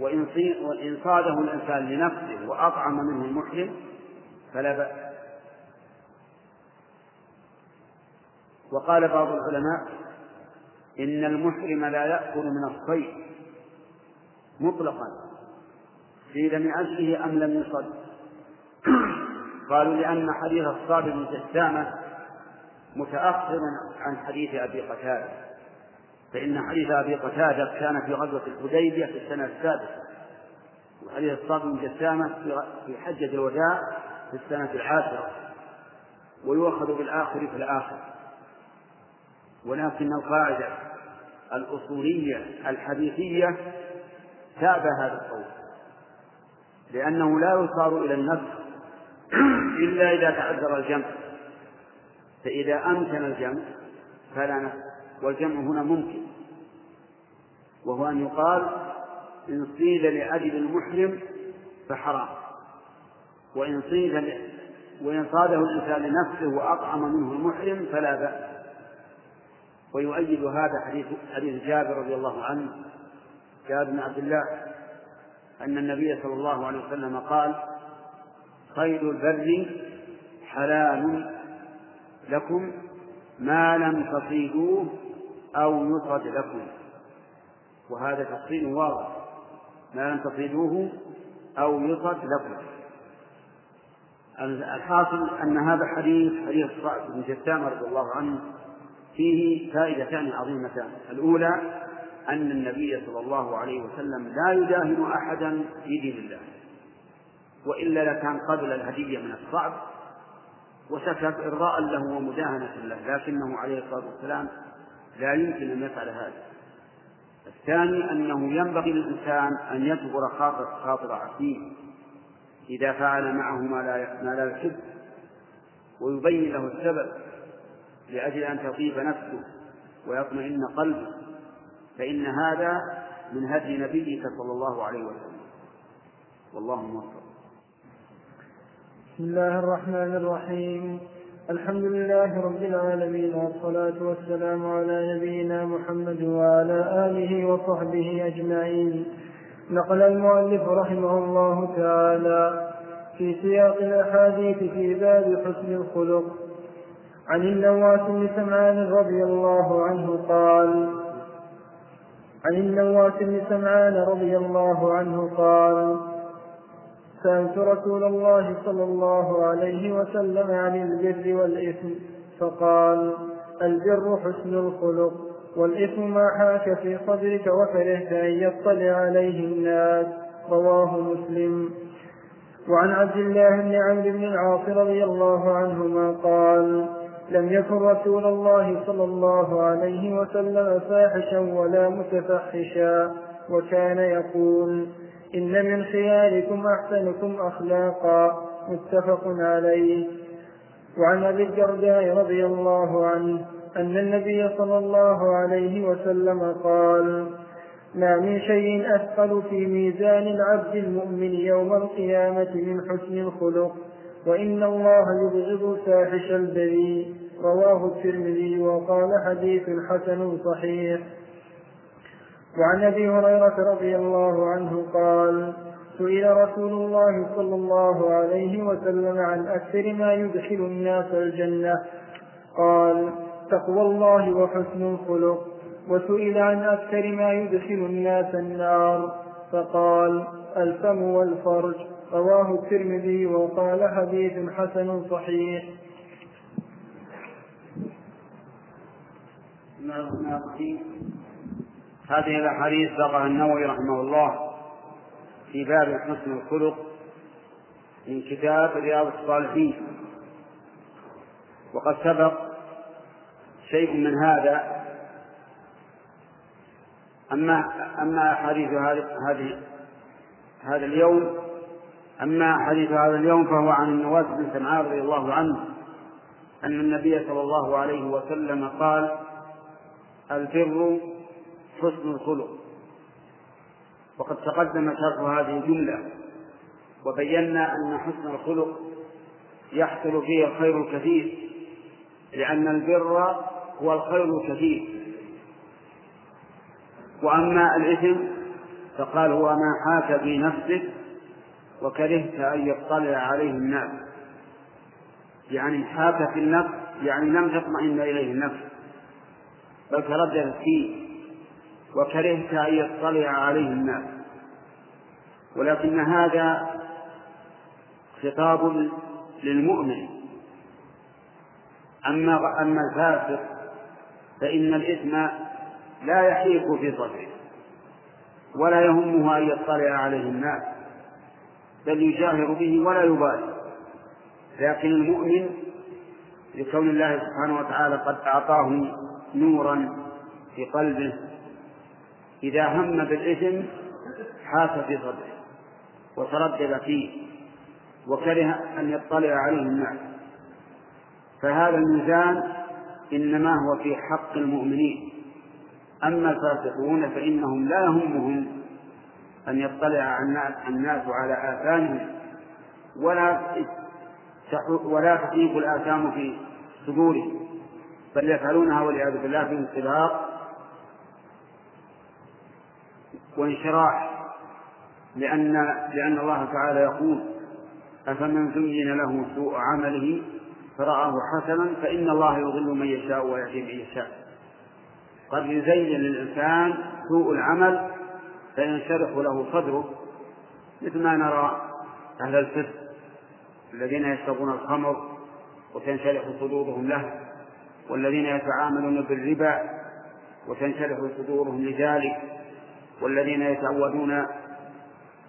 S4: وإن وإن صاده الإنسان لنفسه وأطعم منه المحرم فلا بأس. وقال بعض العلماء إن المحرم لا يأكل من الصيد مطلقا. قيل من أجله أم لم يصد. قالوا لأن حديث الصابر بن جسامة متأخر عن حديث أبي قتادة. فإن حديث أبي قتادة كان في غزوة الحديبية في السنة السادسة وحديث الصابر بن جسامة في حجة الوداع في السنة العاشرة. ويؤخذ بالآخر في الآخر. ولكن القاعدة الأصولية الحديثية تابع هذا القول. لأنه لا يصار إلى النفس إلا إذا تعذر الجمع. فإذا أمكن الجمع فلا نفس. والجمع هنا ممكن. وهو أن يقال إن صيد لأجل المحرم فحرام. وإن صيد وإن صاده الإنسان لنفسه وأطعم منه المحرم فلا بأس. ويؤيد هذا حديث حديث جابر رضي الله عنه جابر بن عبد الله أن النبي صلى الله عليه وسلم قال صيد البر حلال لكم ما لم تصيدوه أو يصد لكم. وهذا تفصيل واضح. ما لم تصيدوه أو يصد لكم. الحاصل أن هذا حديث حديث صعب بن جثام رضي الله عنه فيه فائدتان عظيمتان. الأولى أن النبي صلى الله عليه وسلم لا يداهن أحدا في دين الله وإلا لكان قبل الهدية من الصعب وسكت إرضاء له ومداهنة له لكنه عليه الصلاة والسلام لا يمكن أن يفعل هذا. الثاني أنه ينبغي للإنسان أن يجبر خاطر خاطر عسير إذا فعل معه ما لا ما لا يحب ويبين له السبب لأجل أن تطيب نفسه ويطمئن قلبه. فإن هذا من هدي نبيك صلى الله عليه وسلم. والله موفق.
S3: بسم الله الرحمن الرحيم. الحمد لله رب العالمين والصلاة والسلام على نبينا محمد وعلى آله وصحبه أجمعين. نقل المؤلف رحمه الله تعالى في سياق الأحاديث في باب حسن الخلق. عن النواس بن سمعان رضي الله عنه قال عن النواس بن سمعان رضي الله عنه قال سألت رسول الله صلى الله عليه وسلم عن البر والإثم فقال البر حسن الخلق والإثم ما حاك في صدرك وكرهت أن يطلع عليه الناس رواه مسلم. وعن عبد الله بن عمرو بن العاص رضي الله عنهما قال لم يكن رسول الله صلى الله عليه وسلم فاحشا ولا متفحشا. وكان يقول إن من خياركم أحسنكم أخلاقا. متفق عليه. وعن أبي الدرداء رضي الله عنه أن النبي صلى الله عليه وسلم قال ما من شيء أثقل في ميزان العبد المؤمن يوم القيامة من حسن الخلق. وإن الله يبغض فاحش البذيء رواه الترمذي وقال حديث حسن صحيح. وعن أبي هريرة رضي الله عنه قال سئل رسول الله صلى الله عليه وسلم عن أكثر ما يدخل الناس الجنة. قال تقوى الله وحسن الخلق. وسئل عن أكثر ما يدخل الناس النار. فقال الفم والفرج. رواه الترمذي وقال حديث حسن صحيح.
S4: هذه الأحاديث ذكرها النووي رحمه الله في باب حسن الخلق من كتاب رياض الصالحين. وقد سبق شيء من هذا. أما أما أحاديث هذه هذا اليوم أما حديث هذا اليوم فهو عن النواس بن سمعان رضي الله عنه أن النبي صلى الله عليه وسلم قال البر حسن الخلق. وقد تقدم شرح هذه الجملة وبينا أن حسن الخلق يحصل فيه الخير الكثير لأن البر هو الخير الكثير. وأما الإثم فقال هو ما حاك في نفسك وكرهت أن يطلع عليه الناس. يعني في النفس يعني لم تطمئن إليه النفس. بل ترددت فيه. وكرهت أن يطلع عليه الناس. ولكن هذا خطاب للمؤمن. أما أما الفاسق فإن الإثم لا يحيك في صدره. ولا يهمه أن يطلع عليه الناس. بل يجاهر به ولا يبالي. لكن المؤمن لكون الله سبحانه وتعالى قد أعطاه نورا في قلبه إذا هم بالإثم حاس في صدره وتردد فيه وكره أن يطلع عليه الناس. فهذا الميزان إنما هو في حق المؤمنين. أما الفاسقون فإنهم لا يهمهم أن يطلع الناس على آثامهم ولا ولا تصيب الآثام في صدورهم. بل يفعلونها والعياذ بالله في انطلاق وانشراح. لأن لأن الله تعالى يقول أفمن زين له سوء عمله فرآه حسنا فإن الله يضل من يشاء ويهدي من يشاء. قد يزين للإنسان سوء العمل فينشرح له صدره مثل ما نرى أهل الفسق الذين يشربون الخمر وتنشرح صدورهم له والذين يتعاملون بالربا وتنشرح صدورهم لذلك والذين يتعودون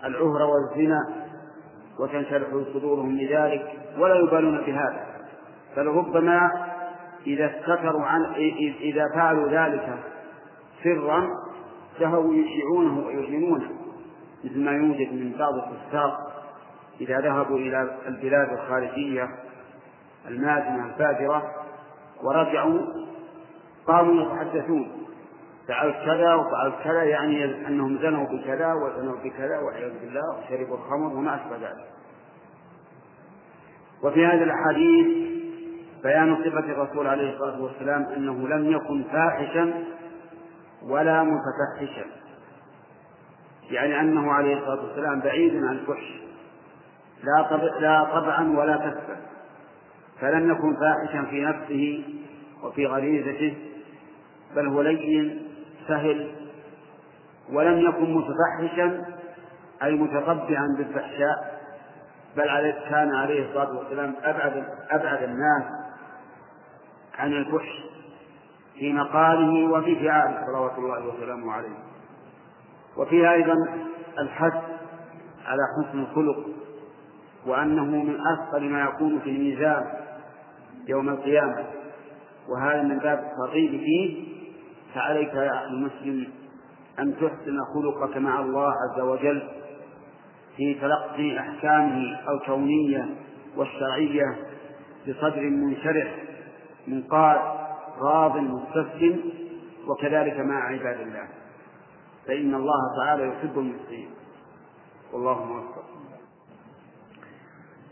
S4: العهر والزنا وتنشرح صدورهم لذلك ولا يبالون بهذا. بل ربما إذا استتروا عن إذا فعلوا ذلك سرا ذهبوا يشيعونه ويعلنونه مثل ما يوجد من بعض الفساق إذا ذهبوا إلى البلاد الخارجية المادنة الفاجرة ورجعوا قاموا يتحدثون فعلت كذا وفعلت كذا يعني أنهم زنوا بكذا وزنوا بكذا والعياذ بالله وشربوا الخمر وما أشبه ذلك. وفي هذه الأحاديث بيان صفة الرسول عليه الصلاة والسلام أنه لم يكن فاحشا ولا متفحشا. يعني أنه عليه الصلاة والسلام بعيد عن الفحش. لا طبع لا طبعا ولا كسبا فلم يكن فاحشا في نفسه وفي غريزته بل هو لين سهل. ولم يكن متفحشا أي متطبعا بالفحشاء بل كان عليه الصلاة والسلام أبعد أبعد الناس عن الفحش. في مقاله وفي فعاله صلوات الله وسلامه عليه. وفيها أيضا الحث على حسن الخلق وأنه من أثقل ما يكون في الميزان يوم القيامة. وهذا من باب الترغيب فيه. فعليك يا أخي المسلم أن تحسن خلقك مع الله عز وجل في تلقي أحكامه الكونية والشرعية بصدر منشرح منقاد راض مستسلم وكذلك مع عباد الله. فإن الله تعالى يحب المسلمين. والله موفق.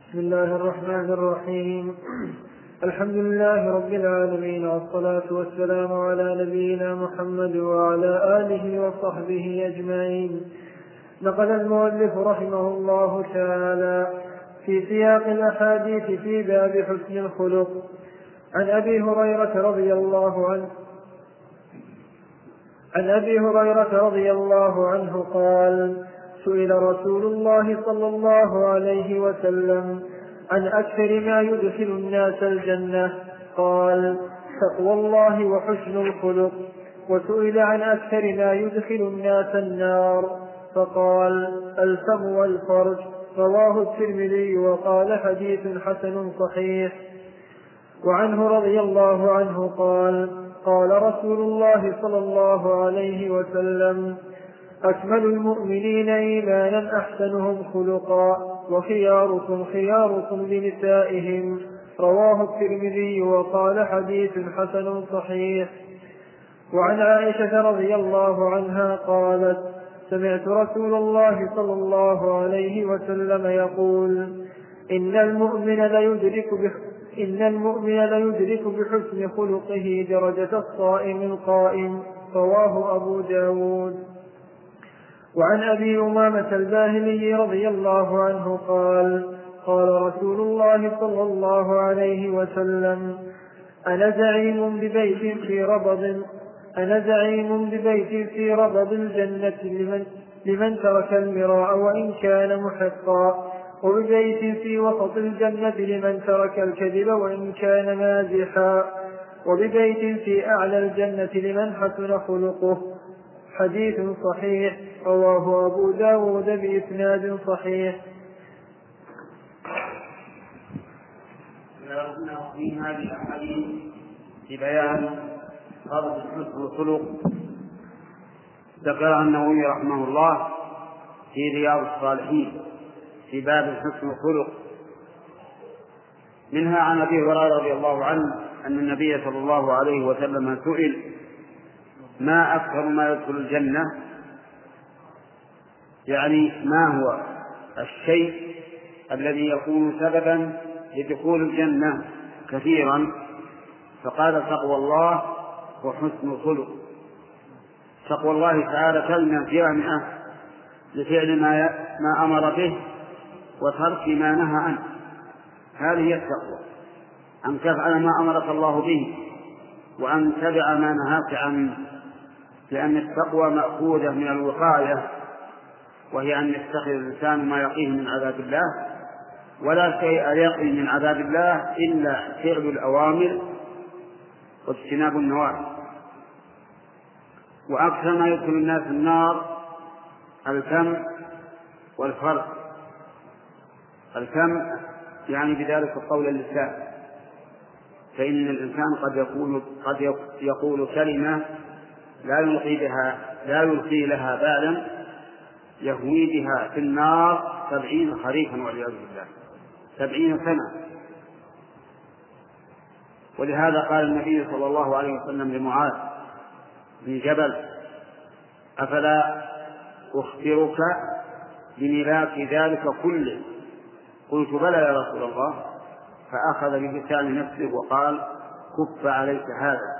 S3: بسم الله الرحمن الرحيم. الحمد لله رب العالمين والصلاة والسلام على نبينا محمد وعلى آله وصحبه أجمعين. نقل المؤلف رحمه الله تعالى في سياق الأحاديث في باب حسن الخلق. عن أبي هريرة رضي الله عنه عن أبي هريرة رضي الله عنه قال سئل رسول الله صلى الله عليه وسلم عن أكثر ما يدخل الناس الجنة؟ قال تقوى الله وحسن الخلق. وسئل عن أكثر ما يدخل الناس النار. فقال الفم والفرج. رواه الترمذي وقال حديث حسن صحيح. وعنه رضي الله عنه قال قال رسول الله صلى الله عليه وسلم أكمل المؤمنين إيمانا أحسنهم خلقا وخياركم خياركم لنسائهم. رواه الترمذي وقال حديث حسن صحيح. وعن عائشة رضي الله عنها قالت سمعت رسول الله صلى الله عليه وسلم يقول إن المؤمن ليدرك إن المؤمن ليدرك بحسن خلقه درجة الصائم القائم رواه أبو داود. وعن أبي أمامة الباهلي رضي الله عنه قال قال رسول الله صلى الله عليه وسلم أنا زعيم ببيت في ربض أنا زعيم ببيت في ربض الجنة لمن, لمن ترك المراء وإن كان محقا. وببيت في وسط الجنة لمن ترك الكذب وإن كان مازحا وببيت في أعلى الجنة لمن حسن خلقه. حديث صحيح رواه أبو داود بإسناد صحيح.
S4: في في بيان فضل الحسن والخلق ذكرها النووي رحمه الله في رياض الصالحين. في باب الحسن والخلق منها عن أبي هريرة رضي الله عنه أن النبي صلى الله عليه وسلم سئل ما أكثر ما يدخل الجنة؟ يعني ما هو الشيء الذي يكون سببا لدخول الجنة كثيرا؟ فقال تقوى الله وحسن الخلق. تقوى الله تعالى كلمة جامعة لفعل ما ما أمر به وترك ما نهى عنه. هذه هي التقوى. أن تفعل ما أمرك الله به وأن تدع ما نهاك عنه. لأن التقوى مأخوذة من الوقاية وهي أن يتخذ الإنسان ما يقيه من عذاب الله. ولا شيء يقي من عذاب الله إلا فعل الأوامر واجتناب النواهي. وأكثر ما يدخل الناس النار الفم والفرد الفم يعني بذلك قول اللسان. فإن الإنسان قد يقول قد يقول كلمة لا يلقي بها لا يلقي لها بالا يهوي بها في النار سبعين خريفا والعياذ بالله. سبعين سنة. ولهذا قال النبي صلى الله عليه وسلم لمعاذ بن جبل أفلا أخبرك بملاك ذلك كله؟ قلت بلى يا رسول الله. فأخذ بلسان نفسه وقال كف عليك هذا.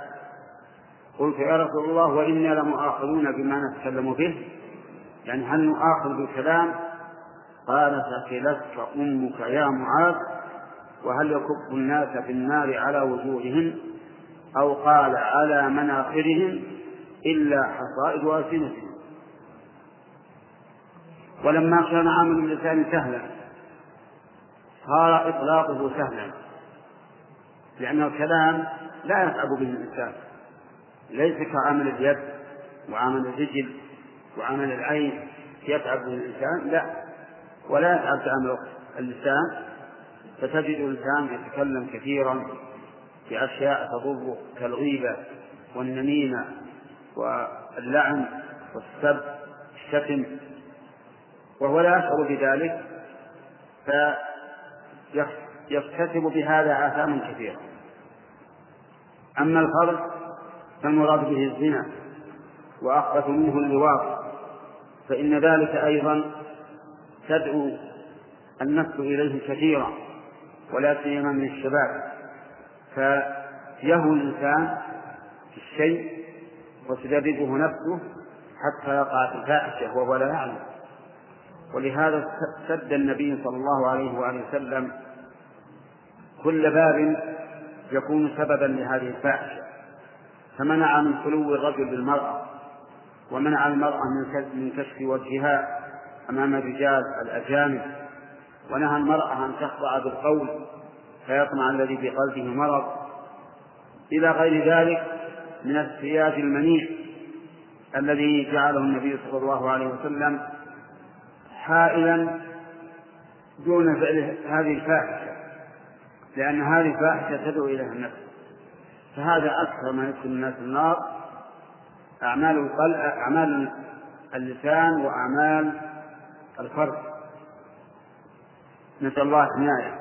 S4: قلت يا رسول الله وإنا لمؤاخذون بما نتكلم به. يعني هل نؤاخذ بالكلام؟ قال ثقلتك أمك يا معاذ وهل يكب الناس في النار على وجوههم؟ أو قال على مناخرهم إلا حصائد ألسنتهم. ولما كان عمل اللسان سهلا صار إطلاقه سهلا. لأن الكلام لا يتعب به الإنسان. ليس كعمل اليد وعمل الرجل وعمل العين يتعب به الإنسان لا. ولا يتعب عمل اللسان فتجد الإنسان يتكلم كثيرا في أشياء تضره كالغيبة والنميمة واللعن والسب الشتم وهو لا يشعر بذلك فيكتسب بهذا آثاما كثيرة. أما الفرد فالمراد به الزنا وأخبث منه اللواط فإن ذلك أيضا تدعو النفس إليه كثيرا ولا سيما من الشباب. فيهوي الإنسان في الشيء وتدربه نفسه حتى يقع في الفاحشة وهو لا يعلم. ولهذا سد النبي صلى الله عليه وآله وسلم كل باب يكون سببا لهذه الفاحشة. فمنع من خلو الرجل بالمرأة ومنع المرأة من كشف وجهها أمام الرجال الأجانب ونهى المرأة أن تخضع بالقول فيطمع الذي في قلبه مرض. إلى غير ذلك من السياج المنيع الذي جعله النبي صلى الله عليه وسلم حائلا دون فعل هذه الفاحشة لأن هذه الفاحشة تدعو إليها النفس. فهذا أكثر ما يدخل الناس النار. أعمال القلب أعمال اللسان وأعمال الفرد نسأل الله حماية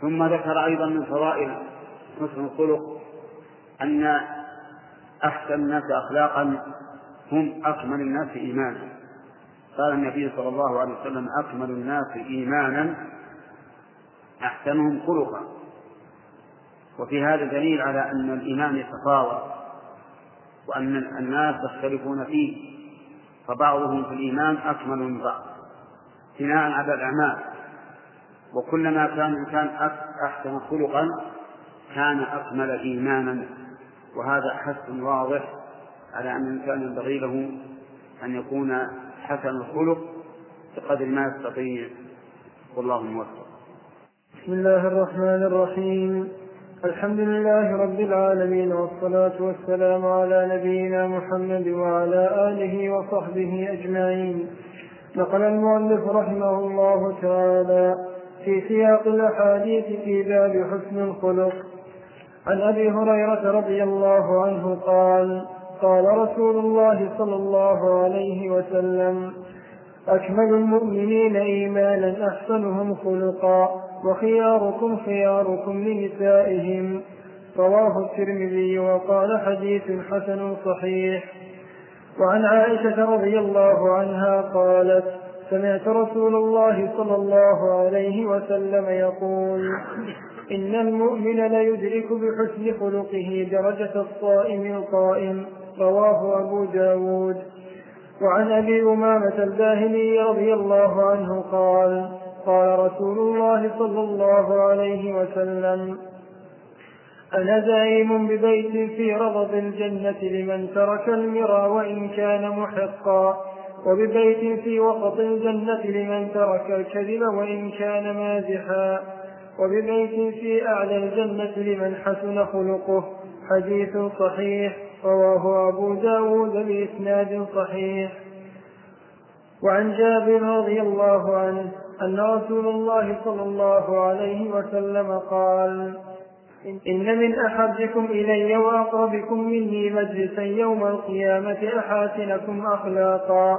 S4: ثم ذكر أيضا من فضائل حسن الخلق أن أحسن الناس أخلاقا هم أكمل الناس إيمانا. قال النبي صلى الله عليه وسلم أكمل الناس إيمانا أحسنهم خلقا. وفي هذا دليل على أن الإيمان يتفاوت وأن الناس يختلفون فيه فبعضهم في الإيمان أكمل من بعض بناء على الأعمال. وكلما كان الإنسان أحسن خلقا كان أكمل إيمانا وهذا حث واضح على أن الإنسان ينبغي له أن يكون حسن الخلق بقدر ما يستطيع. والله موفق.
S3: بسم الله الرحمن الرحيم. الحمد لله رب العالمين والصلاة والسلام على نبينا محمد وعلى آله وصحبه أجمعين. نقل المؤلف رحمه الله تعالى في سياق الأحاديث في باب حسن الخلق. عن أبي هريرة رضي الله عنه قال قال رسول الله صلى الله عليه وسلم أكمل المؤمنين إيمانا أحسنهم خلقا وخياركم خياركم لنسائهم. رواه الترمذي وقال حديث حسن صحيح. وعن عائشة رضي الله عنها قالت سمعت رسول الله صلى الله عليه وسلم يقول إن المؤمن ليدرك بحسن خلقه درجة الصائم القائم. رواه أبو داود. وعن أبي أمامة الباهلي رضي الله عنه قال قال رسول الله صلى الله عليه وسلم أنا زعيم ببيت في رضب الجنة لمن ترك المرى وإن كان محقا وببيت في وسط الجنة لمن ترك الكذب وإن كان مازحا وببيت في أعلى الجنة لمن حسن خلقه. حديث صحيح. رواه أبو داود بإسناد صحيح. وعن جابر رضي الله عنه أن رسول الله صلى الله عليه وسلم قال إن من أحبكم إلي وأقربكم مني مجلسا يوم القيامة أحاسنكم أخلاقا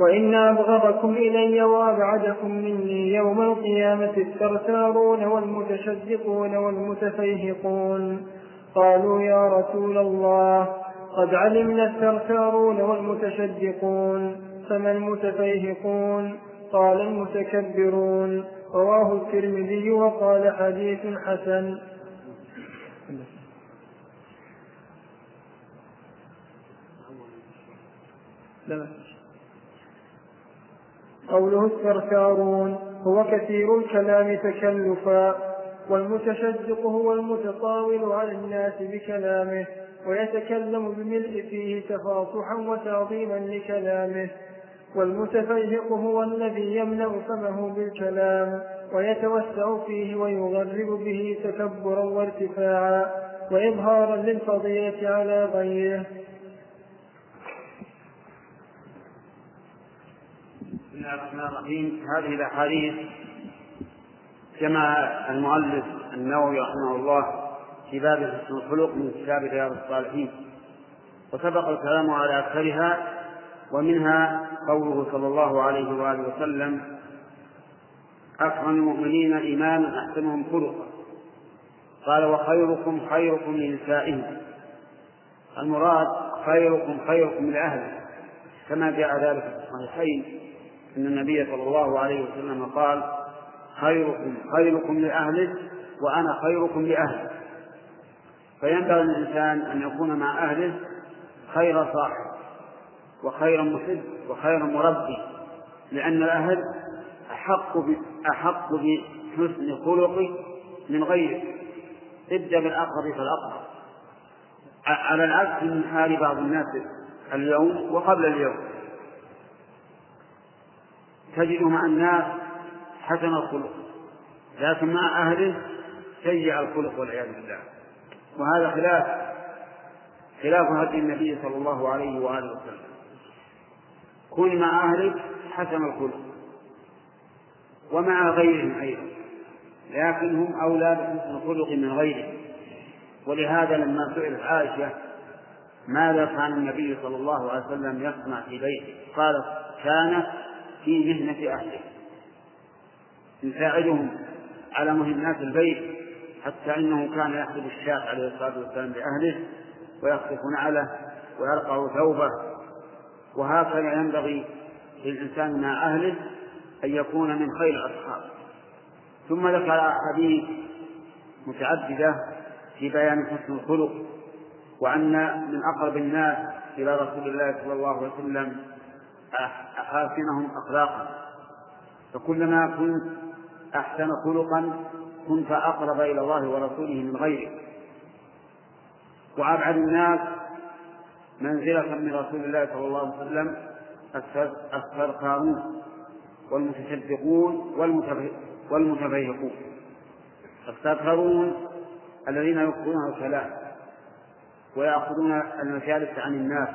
S3: وإن أبغضكم إلي وأبعدكم مني يوم القيامة الثرثارون والمتشدقون والمتفيهقون. قالوا يا رسول الله قد علمنا الثرثارون والمتشدقون فما المتفيهقون؟ قال المتكبرون. رواه الترمذي وقال حديث حسن. قوله الثرثارون هو كثير الكلام تكلفا. والمتشدق هو المتطاول على الناس بكلامه ويتكلم بملء فيه تفاصحا وتعظيما لكلامه. والمتفيهق هو الذي يملأ فمه بالكلام ويتوسع فيه ويغرب به تكبرا وارتفاعا وإظهارا للفضيلة على غيره.
S4: بسم الله الرحمن الرحيم. هذه الأحاديث جمع المؤلف النووي رحمه الله في باب حسن الخلق من كتاب رياض الصالحين وسبق الكلام على أكثرها ومنها قوله صلى الله عليه وآله وسلم أكرم المؤمنين إيمانا أحسنهم خلقا. قال وخيركم خيركم لنسائهم. المراد خيركم خيركم لأهله كما جاء ذلك في الصحيحين أن النبي صلى الله عليه وسلم قال خيركم خيركم لأهله وأنا خيركم لأهله فينبغي للإنسان أن يكون مع أهله خير صاحب وخير محب وخير مربي لأن الأهل أحق أحق بحسن خلقه من غيره. ابدأ بالأقرب فالأقرب. على العكس من حال بعض الناس اليوم وقبل اليوم. تجد مع الناس حسن الخلق لكن مع أهله سيء الخلق والعياذ بالله. وهذا خلاف خلاف هدي النبي صلى الله عليه وآله وسلم. كن مع أهلك حسن الخلق ومع غيرهم أيضا لكن هم أولى بحسن الخلق من غيرهم. ولهذا لما سئلت عائشة ماذا كان النبي صلى الله عليه وسلم يصنع في بيته؟ قالت كان في مهنة أهله. يساعدهم على مهمات البيت حتى إنه كان يحسب الشاة عليه الصلاة والسلام لأهله ويخطف نعله ويرقع ثوبه. وهكذا ينبغي للإنسان مع أهله أن يكون من خير الأصحاب. ثم ذكر أحاديث متعددة في بيان حسن الخلق وأن من أقرب الناس إلى رسول الله صلى الله عليه وسلم أحاسنهم أخلاقا. فكلما كنت أحسن خلقا كنت أقرب إلى الله ورسوله من غيرك وأبعد الناس منزلة من رسول الله صلى الله عليه وسلم السرقاؤون والمتشدقون والمتفيهقون السرقاؤون الذين يكثرون الكلام ويأخذون المجالس عن الناس.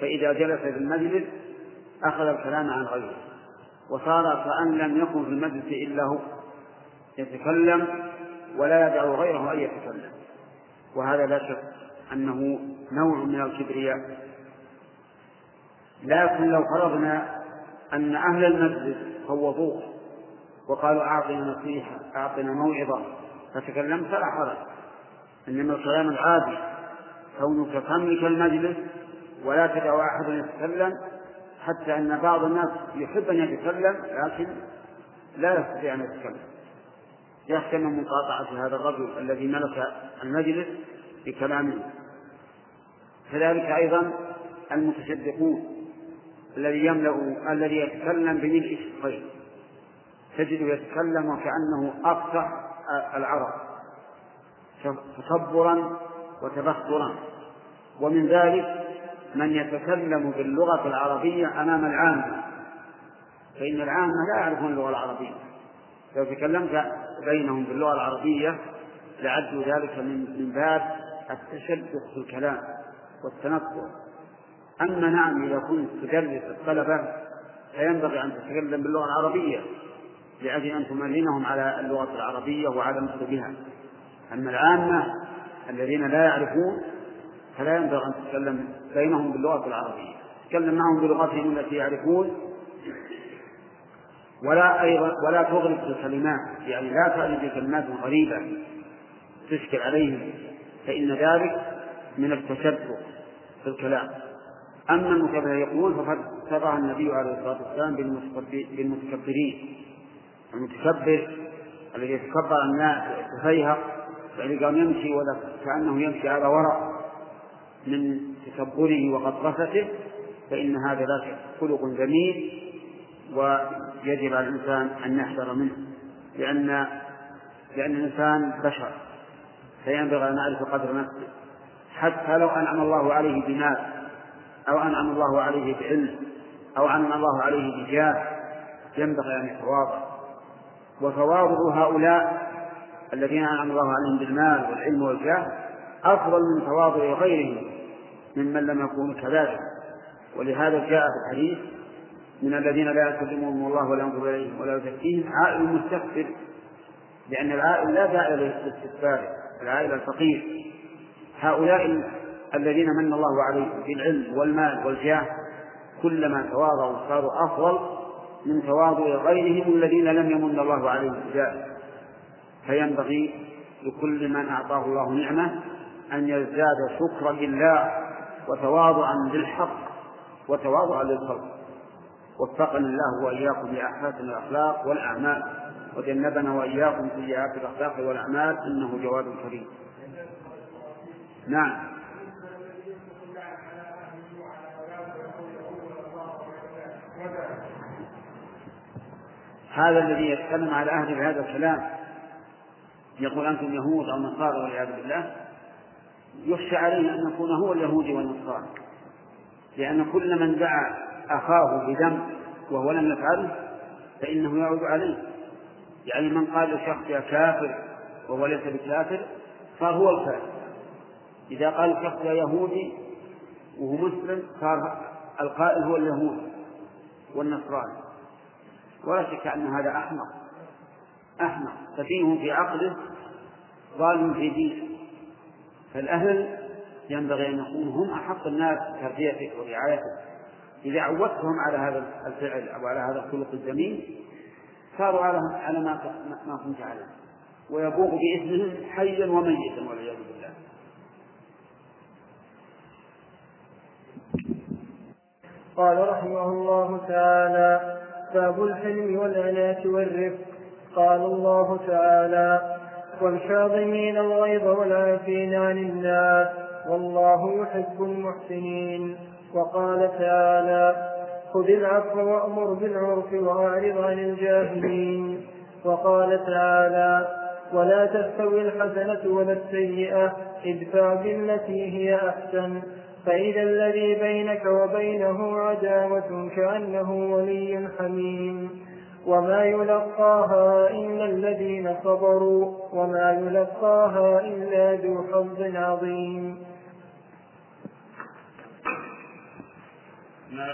S4: فإذا جلس في المجلس أخذ الكلام عن غيره. وصار كأن لم يكن في المجلس إلا هو يتكلم ولا يدع غيره أن يتكلم. وهذا لا شك أنه نوع من الكبرياء. لكن لو فرضنا أن أهل المسجد فوضوه وقالوا أعطنا نصيحة أعطنا موعظة فتكلمت فلا حرج. إنما الكلام العادي كونك تملك المجلس ولا تدع أحد يتكلم حتى أن بعض الناس يحب أن يتكلم لكن لا يستطيع أن يتكلم. يخشى من مقاطعة هذا الرجل الذي ملك المجلس بكلامه كذلك أيضا المتشدقون الذي يملأ الذي يتكلم بملء الشقين تجده يتكلم وكأنه أفصح العرب. تكبرا وتبخترا ومن ذلك من يتكلم باللغة العربية أمام العامة فإن العامة لا يعرفون اللغة العربية. لو تكلمت بينهم باللغة العربية لعدوا ذلك من من باب التشدق في الكلام والتنكر أما نعم إذا كنت تدرس الطلبة فينبغي أن تتكلم باللغة العربية لأجل أن تمرنهم على اللغة العربية وعلى النطق بها. أما العامة الذين لا يعرفون فلا ينبغي أن تتكلم بينهم باللغة العربية. تتكلم معهم بلغتهم التي يعرفون. ولا أيضا ولا تغرق بالكلمات يعني لا تأتي بكلمات غريبة تشكل عليهم. فإن ذلك من التشبع في الكلام. أما المتفيقون فقد سبق النبي عليه الصلاة والسلام بالمتكبرين. المتكبر الذي يتكبر الناس ويتفيهق يعني قام يمشي ولا كأنه يمشي على ورق. من تكبره وغطرسته فإن هذا لا خلق جميل ويجب على الإنسان أن يحذر منه لأن لأن الإنسان بشر فينبغي أن نعرف قدر نفسه. حتى لو أنعم الله عليه بمال أو أنعم الله عليه بعلم أو أنعم الله عليه بجاه ينبغي أن يتواضع. وتواضع هؤلاء الذين أنعم الله عليهم بالمال والعلم والجاه أفضل من تواضع غيرهم ممن لم يكونوا كذلك. ولهذا جاء في الحديث من الذين لا يكلمهم الله ولا ينظر إليهم ولا يزكيهم عائل مستكبر لأن العائل لا داعي للاستكبار العائل الفقير. هؤلاء الذين من الله عليهم بالعلم والمال والجاه كلما تواضعوا صاروا أفضل من تواضع غيرهم الذين لم يمن الله عليهم بذلك. فينبغي لكل من أعطاه الله نعمة أن يزداد شكرا لله وتواضعا للحق وتواضعا للخلق. وفقنا الله وإياكم لأحسن الأخلاق والأعمال. وجنبنا وإياكم سيئات الأخلاق والأعمال. إنه جواد كريم. نعم. هذا الذي يتكلم على أهل بهذا الكلام. يقول أنتم يهود أو نصارى والعياذ بالله. يخشى عليه أن يكون هو اليهودي والنصارى لأن كل من دعا أخاه بذنب وهو لم يفعله فإنه يعود عليه. يعني من قال لشخص يا كافر وهو ليس بكافر صار هو الكافر. إذا قال لشخص يا يهودي وهو مسلم صار القائل هو اليهود والنصراني. ولا شك أن هذا أحمق. أحمق. سفيه في عقله ظالم في دينه. فالأهل ينبغي أن يكونوا هم أحق الناس بتربيته ورعايته إذا عودتهم على هذا الفعل أو على هذا الخلق الجميل صاروا على على ما ما كنت عليه. ويبوغ باسمهم حيا وميتا والعياذ بالله.
S3: قال رحمه الله تعالى باب الحلم والعناة والرفق. قال الله تعالى والكاظمين الغيظ والعافين عن الناس. والله يحب المحسنين. وقال تعالى خذ العفو وأمر بالعرف وأعرض عن الجاهلين. وقال تعالى ولا تستوي الحسنة ولا السيئة ادفع بالتي هي أحسن. فإذا الذي بينك وبينه عداوة كأنه ولي حميم. وما يلقاها إلا الذين صبروا وما يلقاها إلا ذو حظ عظيم.
S4: الله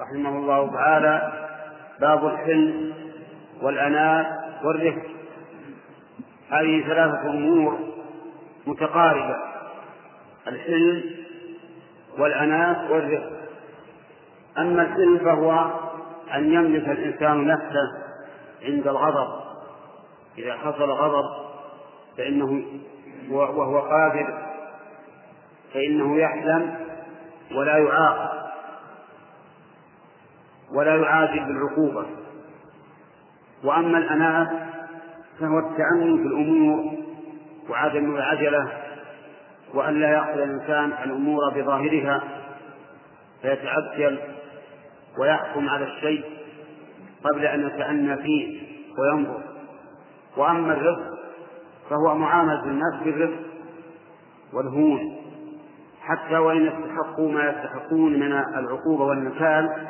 S4: رحمه الله تعالى باب الحلم والأناة والرفق. هذه ثلاثة أمور متقاربة الحلم والأناة والرفق. أما الحلم فهو أن يملك الإنسان نفسه عند الغضب. إذا حصل غضب فإنه وهو قادر فإنه يحلم ولا يعاقب ولا يعاجل بالعقوبة. وأما الأناة فهو التأني في الأمور وعدم العجلة وأن لا يأخذ الإنسان الأمور بظاهرها فيتعجل ويحكم على الشيء قبل أن يتأنى فيه وينظر. وأما الرفق فهو معاملة الناس بالرفق والهون حتى وإن استحقوا ما يستحقون من العقوبة والنكال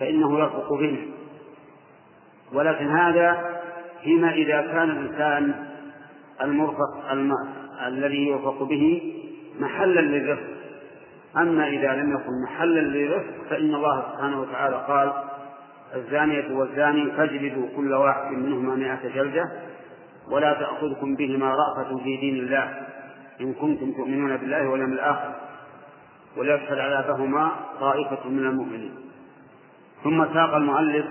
S4: فإنه يرفق بهم. ولكن هذا فيما إذا كان الإنسان المرفق الم... الذي يرفق به محلا للرفق أما إذا لم يكن محلا للرفق فإن الله سبحانه وتعالى قال الزانية والزاني فاجلدوا كل واحد منهما مائة جلدة ولا تأخذكم بهما رأفة في دين الله إن كنتم تؤمنون بالله واليوم الآخر وليشهد عذابهما طائفة من المؤمنين. ثم ساق المؤلف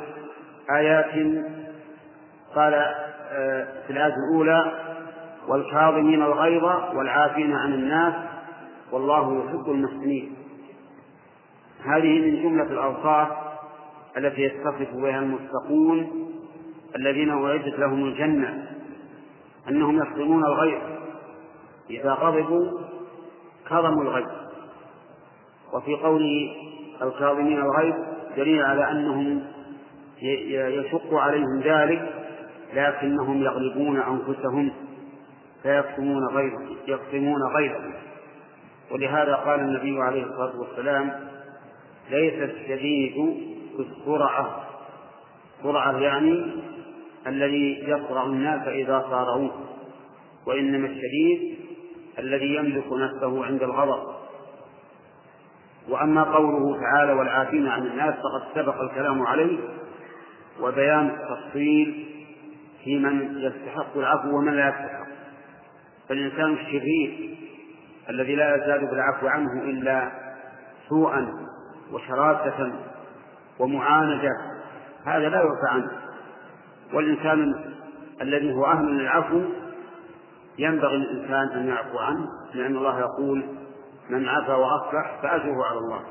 S4: آيات قال آه، في الآية الأولى والكاظمين الغيظ والعافين عن الناس والله يحب المحسنين. هذه من جملة الأوصاف التي يتصف بها المتقون الذين أعدت لهم الجنة أنهم يكظمون الغيظ إذا غضبوا كظموا الغيظ وفي قوله الكاظمين الغيظ دليل على أنهم يشق عليهم ذلك لكنهم يغلبون أنفسهم فيكتمون غيظهم يكتمون غيظهم ولهذا قال النبي عليه الصلاة والسلام ليس الشديد بالسرعة سرعة يعني الذي يصرع الناس إذا صارعوه وإنما الشديد الذي يملك نفسه عند الغضب. وأما قوله تعالى والعافين عن الناس فقد سبق الكلام عليه وبيان التفصيل في من يستحق العفو ومن لا يستحق. فالإنسان الشرير الذي لا يزال بالعفو عنه إلا سوءا وشراسة ومعاندة هذا لا يعفى عنه. والإنسان الذي هو أهل للعفو ينبغي للإنسان أن يعفو عنه لأن الله يقول من عفا وأصلح فأجره على الله.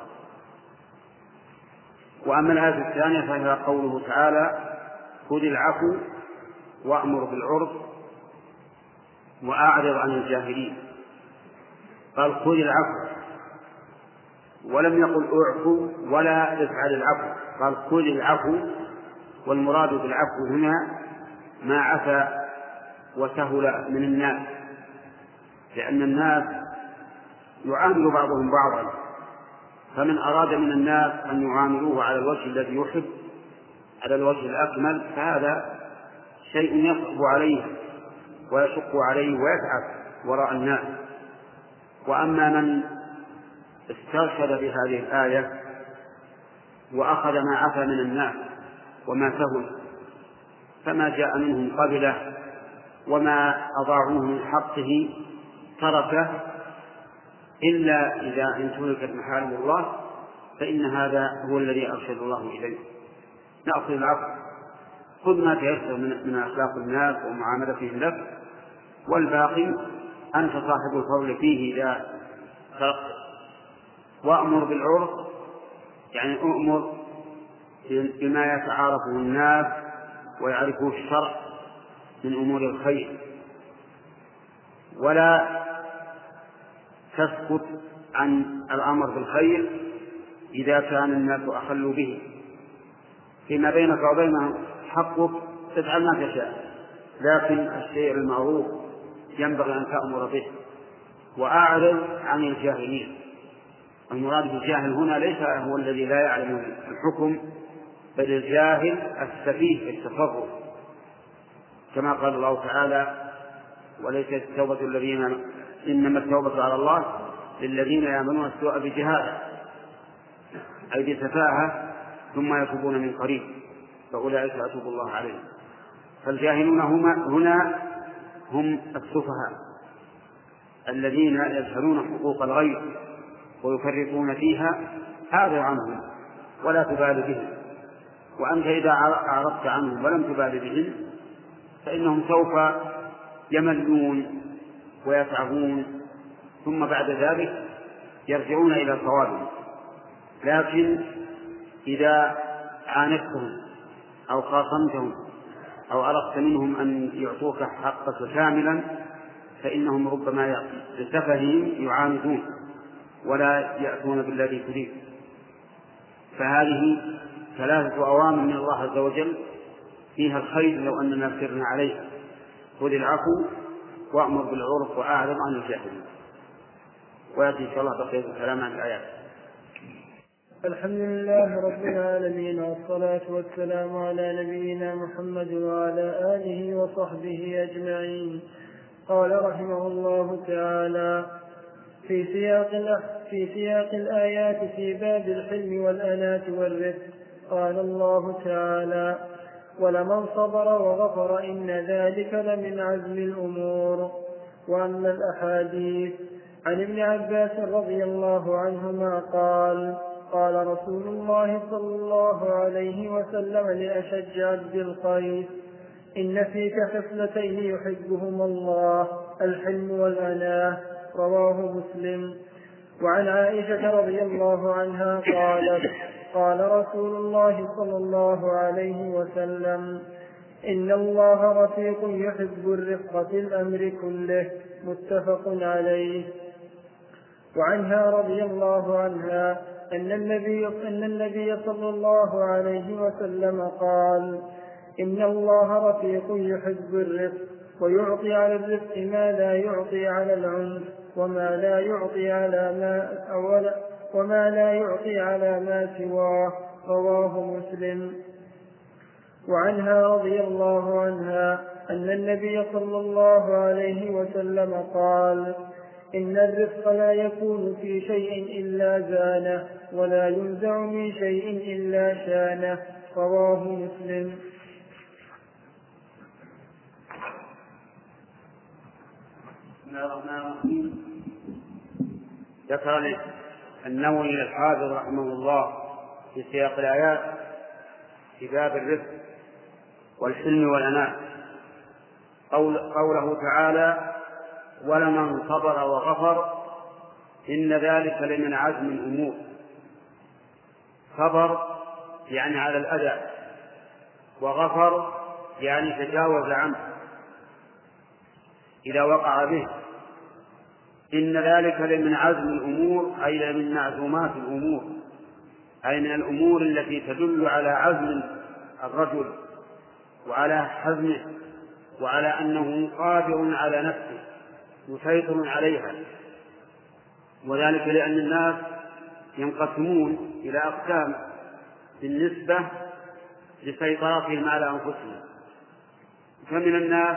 S4: وأما الآية الثانية فهي قوله تعالى خذ العفو وأمر بالعرف وأعرض عن الجاهلين. قال خذ العفو. ولم يقل أعفو ولا افعل العفو. قال خذ العفو والمراد بالعفو هنا ما عفا وسهل من الناس. لأن الناس يعامل بعضهم بعضا. فمن أراد من الناس أن يعاملوه على الوجه الذي يحب على الوجه الأكمل فهذا شيء يصعب عليه ويشق عليه ويتعب وراء الناس. وأما من استرشد بهذه الآية وأخذ ما عفى من الناس وما سهل فما جاء منهم قبله وما أضاعوه من حقه تركه إلا إذا انتهكت محارم الله فإن هذا هو الذي أرشد الله إليه. نأخذ العفو. خذ ما تيسر من أخلاق الناس ومعاملتهم لك والباقي أنت صاحب الفضل فيه إذا تركت. وأمر بالعرف يعني أؤمر بما يتعارفه الناس ويعرفه الشرع من أمور الخير. ولا تسكت عن الأمر بالخير إذا كان الناس أخلوا به. فيما بينك وبينهم حقك تفعل ما تشاء لكن الشيء المعروف ينبغي أن تأمر به وأعرض عن الجاهلين. المراد بالجاهل هنا ليس هو الذي لا يعلم الحكم بل الجاهل السفيه في التصرف. كما قال الله تعالى وليست التوبة الذين إنما التوبة على الله للذين يعملون السوء بجهالة أي بسفاهة ثم يتوبون من قريب. فأولئك أتوب الله عليهم. فالجاهلون هما هنا هم السفهاء الذين يجهلون حقوق الغير ويفرطون فيها أعرض عنهم ولا تبال بهم. وأنت إذا أعرضت عنهم ولم تبال بهم فإنهم سوف يملون ويتعبون ثم بعد ذلك يرجعون إلى صوابهم. لكن إذا عاندتهم أو خاصمتهم أو أردت منهم أن يعطوك حقك كاملا فإنهم ربما بسفههم يعاندون ولا يأتون بالذي تريد. فهذه ثلاثة أوامر من الله عز وجل فيها الخير لو أننا سرنا عليها. خذ العفو وأمر بالعرف وأعرض عن الجاهلين ويأتي إن شاء الله بقية الكلام عن الآيات.
S3: الحمد لله رب العالمين والصلاة والسلام على نبينا محمد وعلى آله وصحبه أجمعين. قال رحمه الله تعالى في سياق في سياق الآيات في باب الحلم والأناة والرفق قال الله تعالى ولمن صبر وغفر إن ذلك لمن عزم الأمور وأما الأحاديث عن ابن عباس رضي الله عنهما قال قال رسول الله صلى الله عليه وسلم لأشج عبد القيس إن فيك خصلتين يحبهما الله الحلم والأناة رواه مسلم. وعن عائشة رضي الله عنها قالت قال رسول الله صلى الله عليه وسلم إن الله رفيق يحب الرفق في الأمر كله متفق عليه. وعنها رضي الله عنها أن النبي أن النبي صلى الله عليه وسلم قال إن الله رفيق يحب الرفق ويعطي على الرفق ما لا يعطي على العنف وما لا يعطي على ما أولا وما لا يعطي على ما سواه رواه مسلم. وعنها رضي الله عنها أن النبي صلى الله عليه وسلم قال إن الرفق لا يكون في شيء إلا زانه ولا ينزع من شيء إلا شانه. رواه مسلم.
S4: ذكر النووي الحافظ رحمه الله في سياق الآيات في باب الرفق والحلم والأناة قول قوله تعالى ولمن صبر وغفر إن ذلك لمن عزم الأمور. صبر يعني على الأذى وغفر يعني تجاوز عنه. إذا وقع به إن ذلك لمن عزم الأمور أي من معزومات الأمور أي من الأمور التي تدل على عزم الرجل وعلى حزمه وعلى أنه قادر على نفسه. مسيطر عليها. وذلك لأن الناس ينقسمون إلى أقسام بالنسبة لسيطرتهم على أنفسهم. فمن الناس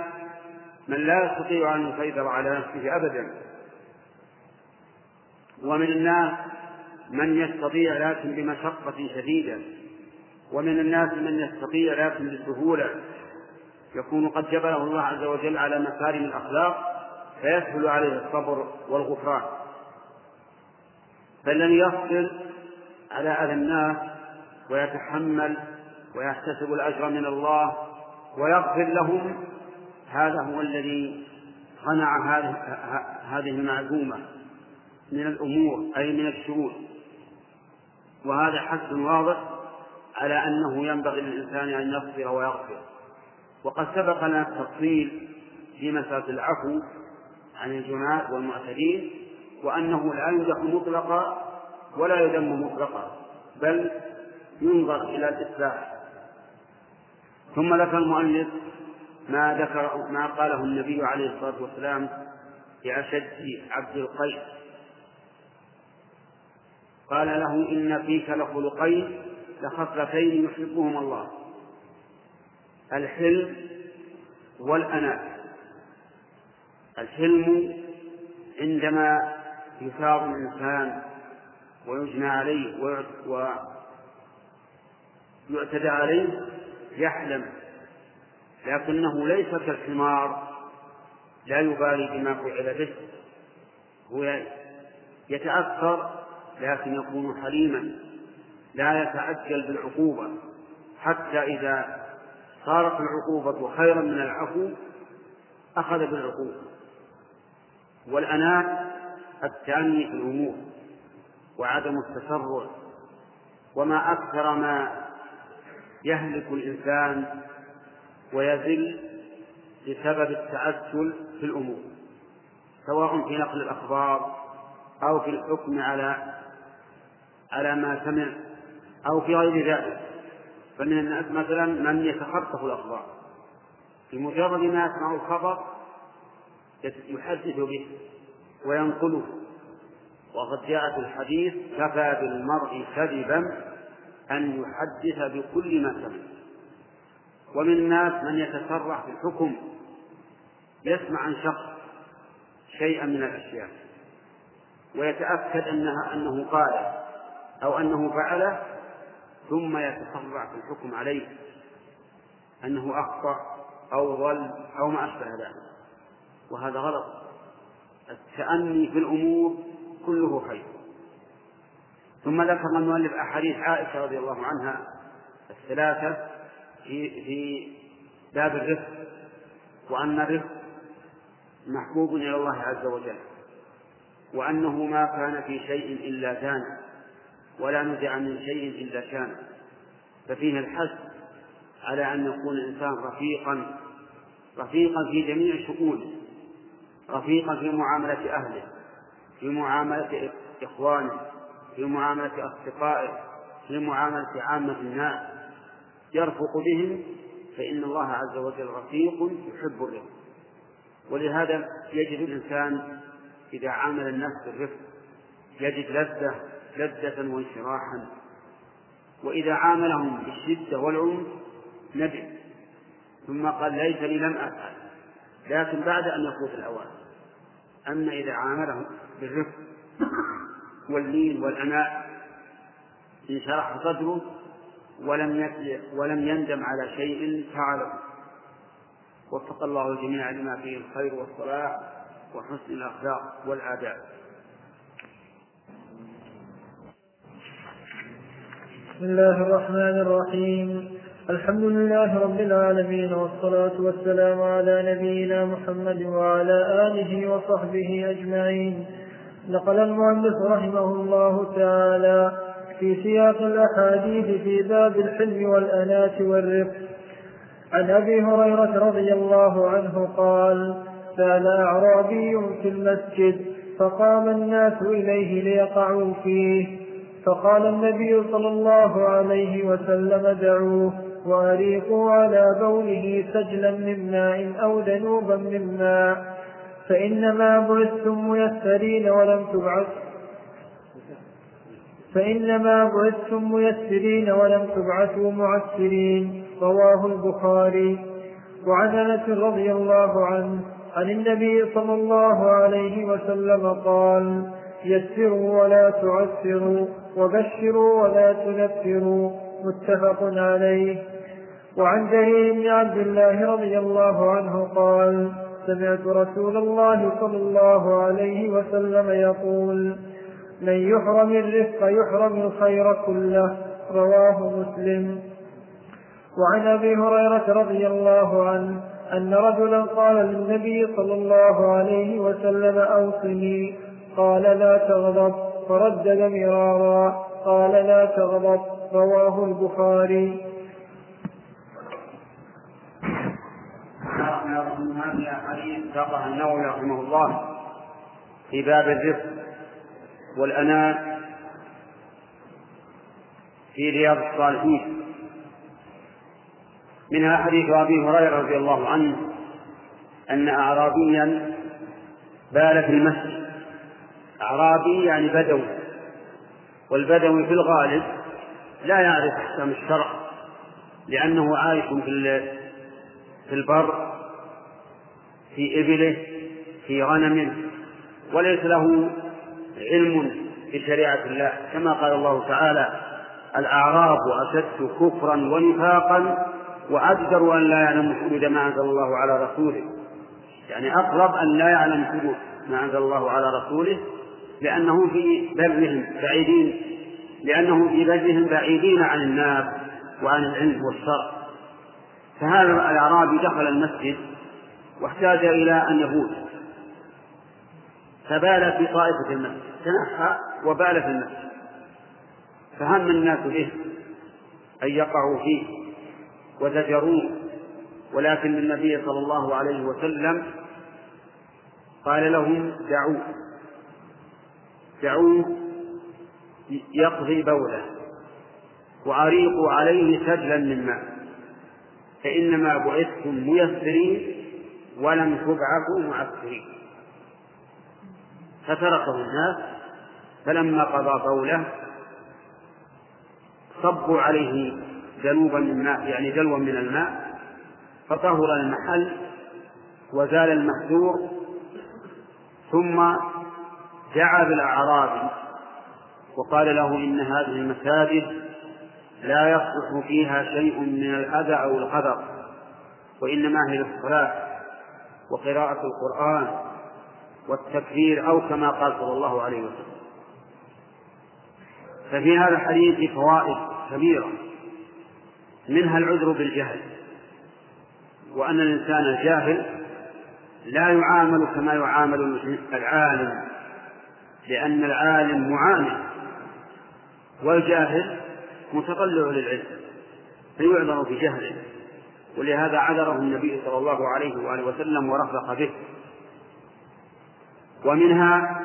S4: من لا يستطيع أن يسيطر على نفسه أبدا. ومن الناس من يستطيع لكن بمشقة شديدة. ومن الناس من يستطيع لكن بسهولة يكون قد جبله الله عز وجل على مكارم الأخلاق. فيسهل عليه الصبر والغفران. فالذي يصبر على أذى الناس ويتحمل ويحتسب الأجر من الله ويغفر لهم. هذا هو الذي صنع هذه المعزومة من الأمور أي من الشرور. وهذا حث واضح على أنه ينبغي للإنسان أن يصبر ويغفر. وقد سبق لنا التفصيل في مسألة العفو عن الجناة والمعتدين وأنه لا يمدح مطلقا ولا يذم مطلقا بل ينظر إلى الإصلاح. ثم ذكر المؤلف ما ذكر ما قاله النبي عليه الصلاة والسلام لأشد عبد القيس. قال له إن فيك لخلقين لخصلتين يحبهما الله الحلم والأناة الحلم عندما يثار الإنسان ويجنى عليه ويعتدى عليه يحلم لكنه ليس كالحمار لا يبالي بما فعل به هو يتأثر لكن يكون حليما لا يتعجل بالعقوبة حتى إذا صارت العقوبة خيرا من العفو أخذ بالعقوبة. والأناة التأني في الأمور وعدم التسرع وما أكثر ما يهلك الإنسان ويذل بسبب التعسل في الأمور سواء في نقل الأخبار أو في الحكم على على ما سمع أو في غير ذلك. فمن الناس مثلا من يتخطف الأخبار بمجرد ما يسمع الخبر يحدث به وينقله. وقد جاء في الحديث كفى بالمرء كذبا أن يحدث بكل ما سمع. ومن الناس من يتسرع في الحكم يسمع عن شخص شيئا من الأشياء ويتأكد أنها أنه قال أو أنه فعله ثم يتسرع في الحكم عليه أنه أخطأ أو ضل أو ما أشبه ذلك. وهذا غلط. التأني في الأمور كله خير. ثم ذكر المؤلف أحاديث عائشة رضي الله عنها الثلاثة في في باب الرفق وأن الرفق محبوب إلى الله عز وجل وأنه ما كان في شيء إلا كان ولا نزع من شيء إلا كان. ففيه الحث على أن يكون الإنسان رفيقا رفيقا في جميع شؤونه. رفيقا في معاملة أهله في معاملة إخوانه في معاملة أصدقائه في معاملة عامة الناس. يرفق بهم فإن الله عز وجل رفيق يحب الرفق. ولهذا يجد الإنسان إذا عامل الناس بالرفق يجد لذة لذة وانشراحا. وإذا عاملهم بالشدة والعنف ندم ثم قال ليتني لم أفعل. لكن بعد أن يفوت الأوان. أما إذا عاملهم بالرفق واللين والأناء انشرح صدره ولم ولم يندم على شيء فعله. وفق الله الجميع لما فيه الخير والصلاح وحسن الأخلاق والآداب.
S3: بسم الله الرحمن الرحيم. الحمد لله رب العالمين والصلاة والسلام على نبينا محمد وعلى آله وصحبه أجمعين. نقل المؤلف رحمه الله تعالى في سياق الأحاديث في باب الحلم والأناة والرفق. عن أبي هريرة رضي الله عنه قال كان أعرابي في المسجد فقام الناس إليه ليقعوا فيه. فقال النبي صلى الله عليه وسلم دعوه. وأريقوا على بوله سجلا من ماء أو ذنوبا من ماء. فإنما بعثتم ميسرين ولم تبعث. فإنما بعثتم ميسرين ولم تبعثوا معسرين. رواه البخاري. وعن أنس رضي الله عنه عن النبي صلى الله عليه وسلم قال يسروا ولا تعسروا وبشروا ولا تنفروا. متفق عليه. وعن جرير بن عبد الله رضي الله عنه قال سمعت رسول الله صلى الله عليه وسلم يقول من يحرم الرفق يحرم الخير كله. رواه مسلم. وعن أبي هريرة رضي الله عنه أن رجلا قال للنبي صلى الله عليه وسلم أوصني. قال لا تغضب. فردد مرارا قال لا تغضب. رواه البخاري
S4: من هذه الأحاديث ساقها النووي رحمه الله في باب الرفق والأناء في رياض الصالحين. منها حديث أبي هريرة رضي الله عنه أن أعرابيا بال في المسجد. أعرابي يعني بدوي والبدوي في الغالب لا يعرف أحكام الشرع لأنه عايش في البر في إبله في غنمه وليس له علم بشريعة الله. كما قال الله تعالى الأعراب أشد كفرا ونفاقا وأجدر أن لا يعلم حدود ما أنزل الله على رسوله. يعني أقرب أن لا يعلم حدود ما أنزل الله على رسوله لأنه في برهم بعيدين لأنه في برهم بعيدين عن الناس وعن العلم والشرع. فهذا الأعرابي دخل المسجد واحتاج إلى أن يبول فبال في طائفة المسجد. تنحى وبال في المسجد. فهم الناس به أن يقعوا فيه وزجروه ولكن النبي صلى الله عليه وسلم قال لهم دعوه دعوه يقضي بوله. وأريقوا عليه سجلا من ماء. فإنما بعثتم ميسرين ولم تبعثوا معسرين فتركه الناس فلما قضى قوله صبوا عليه جنوبا من ماء يعني دلوا من الماء فطهر المحل وزال المحذور ثم دعا بالأعراب وقال له إن هذه المساجد لا يصلح فيها شيء من الأذى أو القدر وإنما هي للصلاة. وقراءة القرآن والتكبير أو كما قال صلى الله عليه وسلم. ففي هذا الحديث فوائد كبيرة. منها العذر بالجهل وأن الإنسان الجاهل لا يعامل كما يعامل العالم لأن العالم معامل والجاهل متطلع للعلم فيعذر بجهله. ولهذا عذره النبي صلى الله عليه وآله وسلم ورفق به. ومنها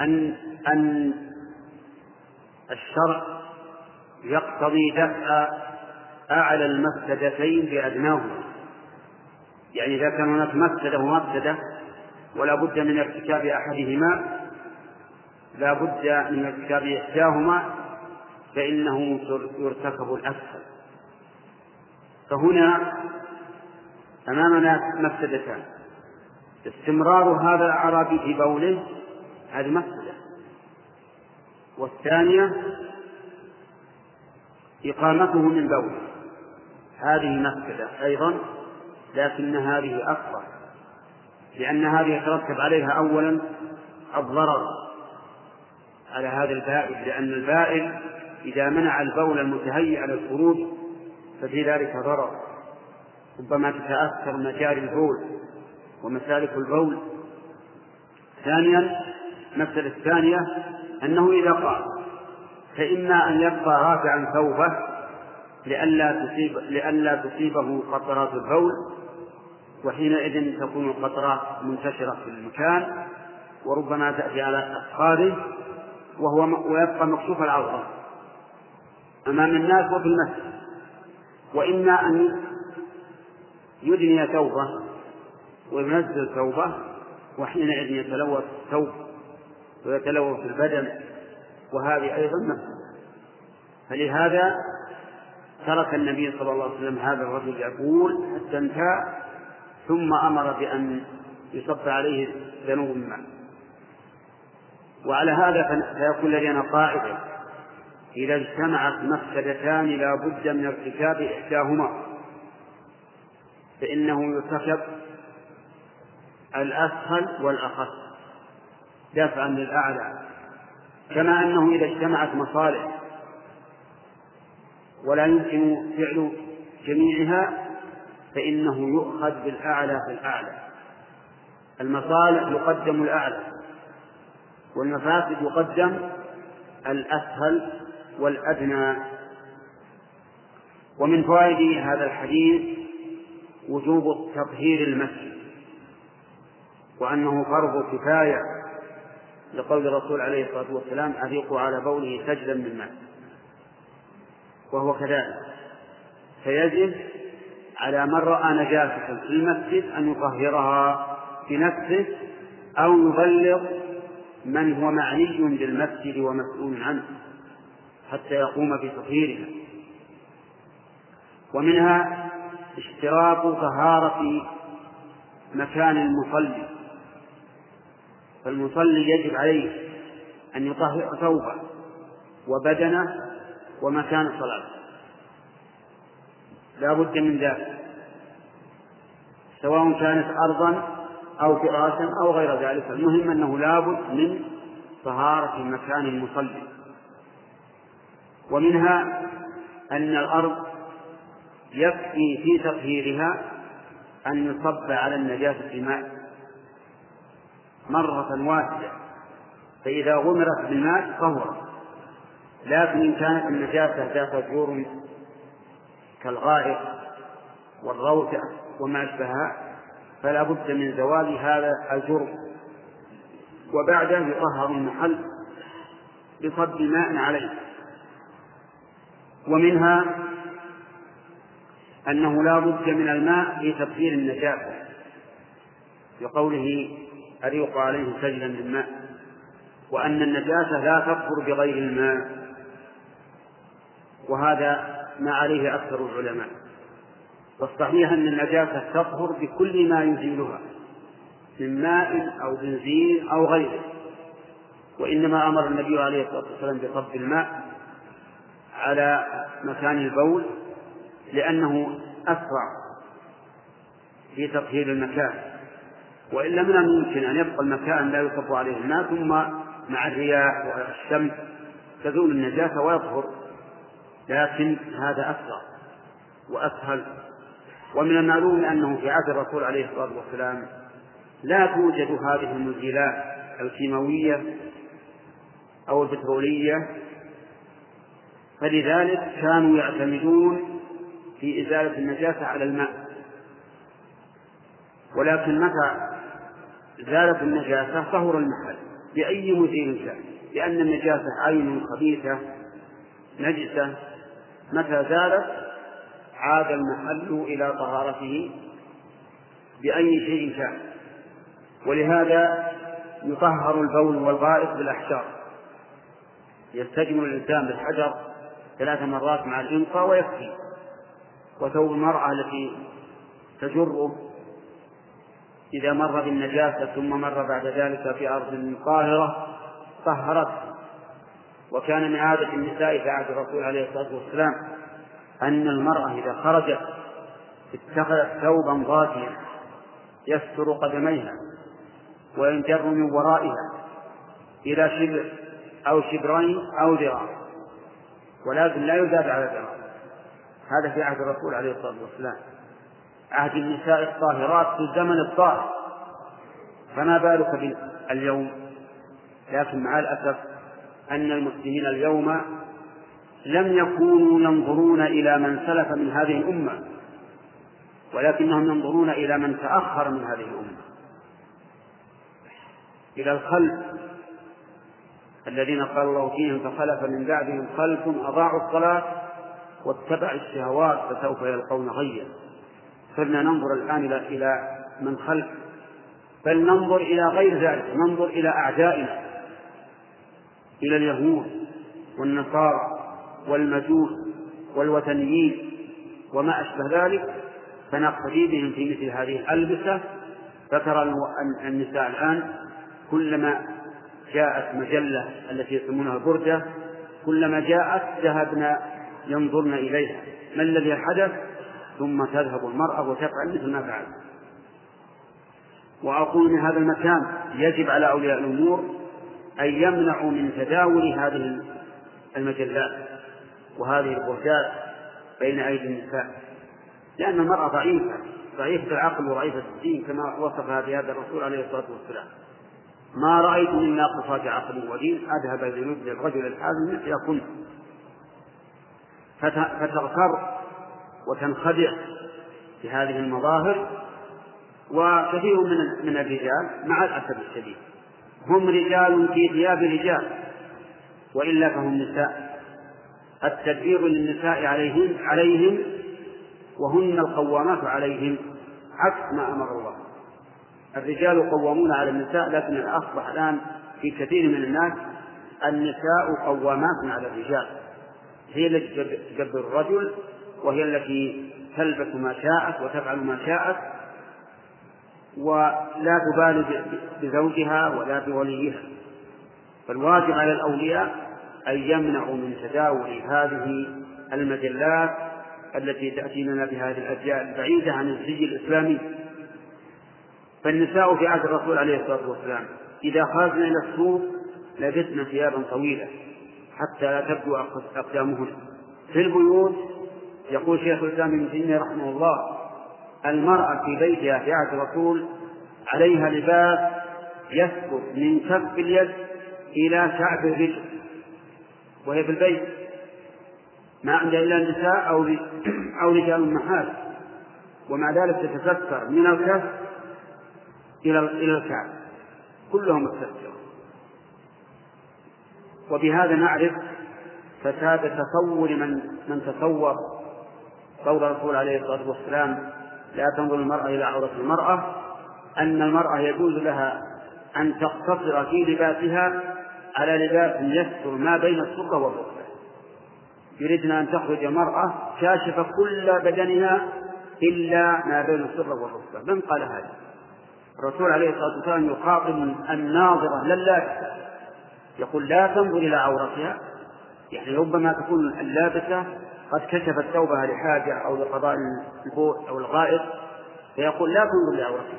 S4: أن أن الشرع يقتضي دفع أعلى المفسدتين بأدناهما. يعني إذا كان هناك مفسدة ومفسدة ولا بد من ارتكاب أحدهما لا بد من ارتكاب إحداهما فإنه يرتكب الأسهل فهنا أمامنا مفسدتان. استمرار هذا الأعرابي في بوله هذه مفسدة. والثانية إقامته من بوله. هذه مفسدة أيضا لكن هذه أكبر لأن هذه يترتب عليها أولا الضرر على هذا البائل لأن البائل إذا منع البول المتهيئ للخروج ففي ذلك ضرر. ربما تتأثر مجاري البول ومسالك البول. ثانيا المسألة الثانية أنه إذا قام فإما أن يبقى رافعا ثوبه لئلا تصيب لئلا تصيبه قطرات البول وحينئذ تكون القطرات منتشرة في المكان وربما تأتي على أفخاذه وهو ويبقى مكشوف العورة أمام الناس وفي المسجد. وإما أن يدني ثوبه وينزل ثوبه وحينئذ يتلوث الثوب ويتلوث البدن وهذه أيضا مفسدة فلهذا ترك النبي صلى الله عليه وسلم هذا الرجل يقول حتى انتهى ثم أمر بأن يصب عليه ذنوب الماء وعلى هذا فيكون لدينا قاعدة إذا اجتمعت مفسدتان لا بد من ارتكاب إحداهما فإنه يرتكب الأسهل والأخف دفعا للأعلى. كما أنه إذا اجتمعت مصالح ولا يمكن فعل جميعها فإنه يؤخذ بالأعلى في الأعلى. المصالح يقدم الأعلى والمفاسد يقدم الأسهل والأدنى. ومن فوائد هذا الحديث وجوب تطهير المسجد وأنه فرض كفاية لقول الرسول عليه الصلاة والسلام أذيقوا على بوله سجدا من ماء. وهو كذلك. فيجب على من رأى نجاسة في المسجد أن يطهرها بنفسه أو يبلغ من هو معني بالمسجد ومسؤول عنه. حتى يقوم بتطهيرها ومنها اشتراط طهارة مكان المصلي. فالمصلي يجب عليه أن يطهر ثوبه وبدنه ومكان صلاته. لا بد من ذلك. سواء كانت أرضا أو فراشا أو غير ذلك. المهم أنه لا بد من طهارة مكان المصلي. ومنها أن الأرض يكفي في تطهيرها أن يصب على النجاسة ماء مرة واحدة فإذا غمرت بالماء طهرت. لكن إن كانت النجاسة ذات جور كالغائط والروثة وما أشبهها فلا بد من زوال هذا الجرم وبعده يطهر المحل بصب ماء عليه. ومنها أنه لا بد من الماء في تطهير النجاسة لقوله أريق عليه سجلا من ماء وأن النجاسة لا تطهر بغير الماء وهذا ما عليه أكثر العلماء. والصحيح أن النجاسة تطهر بكل ما يزيلها من ماء أو بنزين أو غيره وإنما أمر النبي عليه الصلاة والسلام بصب الماء على مكان البول لأنه أسرع في تطهير المكان. وإلا من الممكن أن يبقى المكان لا يصب عليه الماء ثم مع الرياح والشمس تزول النجاسة ويطهر. لكن هذا أسرع وأسهل. ومن المعلوم أنه في عهد الرسول عليه الصلاة والسلام لا توجد هذه المزيلات الكيماوية أو البترولية فلذلك كانوا يعتمدون في إزالة النجاسة على الماء. ولكن متى زالت النجاسة؟ طهر المحل. بأي مزيل كان لأن النجاسة عين خبيثة نجسة. متى زالت؟ عاد المحل إلى طهارته بأي شيء كان ولهذا يطهر البول والغائط بالأحجار. يستجمل الإنسان بالحجر. ثلاث مرات مع الإنقاء ويكفي وثوب المرأة التي تجره إذا مر بالنجاسة ثم مر بعد ذلك في أرض طاهرة طهرته وكان من عادة النساء في عهد الرسول عليه الصلاة والسلام أن المرأة إذا خرجت اتخذت ثوبا ضاكيا يستر قدميها وينجر من ورائها إلى شبر أو شبرين أو ذراع ولكن لا يزاد على ذراع هذا في عهد الرسول عليه الصلاة والسلام. عهد النساء الطاهرات في الزمن الطاهر. فما بالك باليوم؟ لكن مع الأسف أن المسلمين اليوم لم يكونوا ينظرون إلى من سلف من هذه الأمة ولكنهم ينظرون إلى من تأخر من هذه الأمة. إلى الخلف. الذين قال الله فيهم فخلف من بعدهم خلف أضاعوا الصلاة واتبعوا الشهوات فسوف يلقون غيا. صرنا ننظر الآن إلى إلى من خلف. بل ننظر إلى غير ذلك. ننظر إلى أعدائنا. إلى اليهود والنصارى والمجوس والوثنيين وما أشبه ذلك. فنقتدي بهم في مثل هذه الألبسة. فترى النساء الآن كلما جاءت مجلة التي يسمونها بردة. كلما جاءت ذهبنا ينظرن إليها. ما الذي حدث؟ ثم تذهب المرأة وتفعل مثل ما فعلت وأقول من هذا المكان يجب على أولياء الأمور أن يمنعوا من تداول هذه المجلات وهذه البردات بين أيدي النساء. لأن المرأة ضعيفة ضعيفة العقل وضعيفة الدين كما وصفها في هذا الرسول عليه الصلاة والسلام. ما رأيت من ناقصات عقل ودين أذهب ذنوب للرجل الحازم مثل كنت. فتغتر وتنخدع بهذه المظاهر وكثير من من الرجال مع الأسف الشديد. هم رجال في ثياب رجال وإلا فهم نساء. التدبير للنساء عليهم عليهم وهن القوامات عليهم عكس ما أمر الله. الرجال قوامون على النساء لكن أصبح الآن في كثير من الناس النساء قوامات على الرجال. هي التي تدبر الرجل وهي التي تلبس ما شاءت وتفعل ما شاءت ولا تبالي بزوجها ولا بوليها. فالواجب على الأولياء أن يمنعوا من تداول هذه المجلات التي تأتي لنا بهذه الأجيال البعيدة عن الزي الإسلامي. فالنساء في عهد الرسول عليه الصلاة والسلام إذا خرجن إلى السوق لبسن ثيابا طويلة حتى لا تبدو أقدامهن. في البيوت يقول شيخ الإسلام ابن تيمية رحمه الله المرأة في بيتها في عهد الرسول عليها لباس يسقط من كف اليد إلى كعب الرجل. وهي في البيت. ما عندها إلا النساء أو أو رجال محال. ومع ذلك تتستر من الكف إلى إلى الكعب كلهم مستترة وبهذا نعرف فساد تصور من من تصور. قول الرسول عليه الصلاة والسلام لا تنظر المرأة إلى عورة المرأة. أن المرأة يجوز لها أن تقتصر في لباسها على لباس يستر ما بين السرة والركبة. يريدنا أن تخرج المرأة كاشفة كل بدنها إلا ما بين السرة والركبة. من قال هذا؟ الرسول عليه الصلاة والسلام يخاطب الناظرة للابسة يقول لا تنظر إلى عورتها. يعني ربما تكون اللابسة قد كشفت ثوبها لحاجة أو لقضاء البول أو الغائط. فيقول لا تنظر لعورتها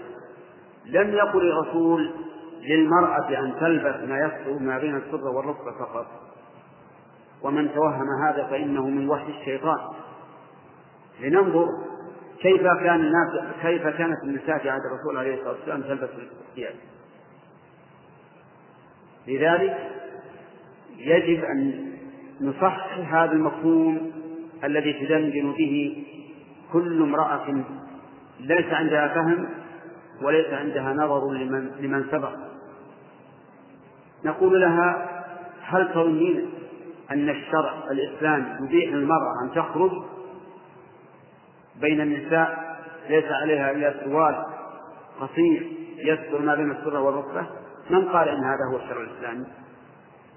S4: لم يقل الرسول للمرأة أن تلبس ما يستر ما بين السرة والركبة فقط. ومن توهم هذا فإنه من وحي الشيطان. لننظر كيف كان الناس كيف كانت النساء في عهد الرسول عليه الصلاة والسلام تلبس الثياب؟ لذلك يجب أن نصحح هذا المفهوم الذي تدندن به كل امرأة ليس عندها فهم وليس عندها نظر لمن, لمن سبق. نقول لها هل تظنين أن الشرع الإسلام يبيح للمرأة أن تخرج؟ بين النساء ليس عليها إلا سوال قصير يستر ما بين السرة والركبة من قال إن هذا هو الشرع الإسلامي؟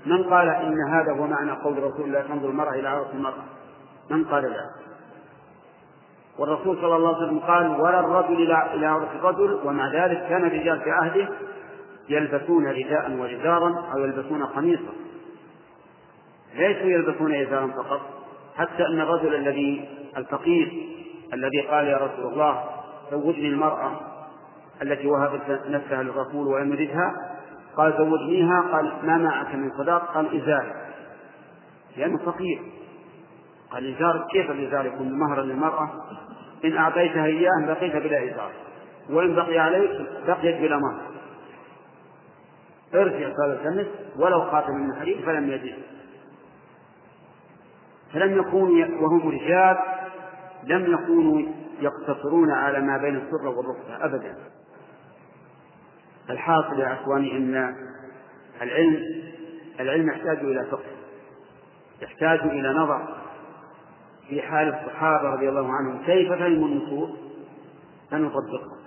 S4: من قال إن هذا هو معنى قول رسول الله تنظر المرأة إلى عورة المرأة؟ من قال ذلك؟ والرسول صلى الله عليه وسلم قال ولا الرجل إلى عورة الرجل ومع ذلك كان الرجال في عهده يلبسون رداء وجدارا أو يلبسون قميصا ليسوا يلبسون إزارا فقط حتى أن الرجل الذي الفقير الذي قال يا رسول الله زوجني المرأة التي وهبت نفسها للرسول ولم يردها قال زوجنيها قال ما معك من صداق؟ قال إزار لأنه فقير. قال إزار كيف الإزار يكون مهرا للمرأة. إن أعطيتها إياه بقيت بلا إزار. وإن بقي عليك بقيت بلا مهر ارجع قال التمس ولو خاتم من حديد فلم يجد. فلم يكونوا وهم رجال. لم يكونوا يقتصرون على ما بين السرة والركبة أبدا. الحاصل يا إخواني أن العلم العلم يحتاج إلى فقه يحتاج إلى نظر في حال الصحابة رضي الله عنهم. كيف فهموا النصوص؟ فنطبقها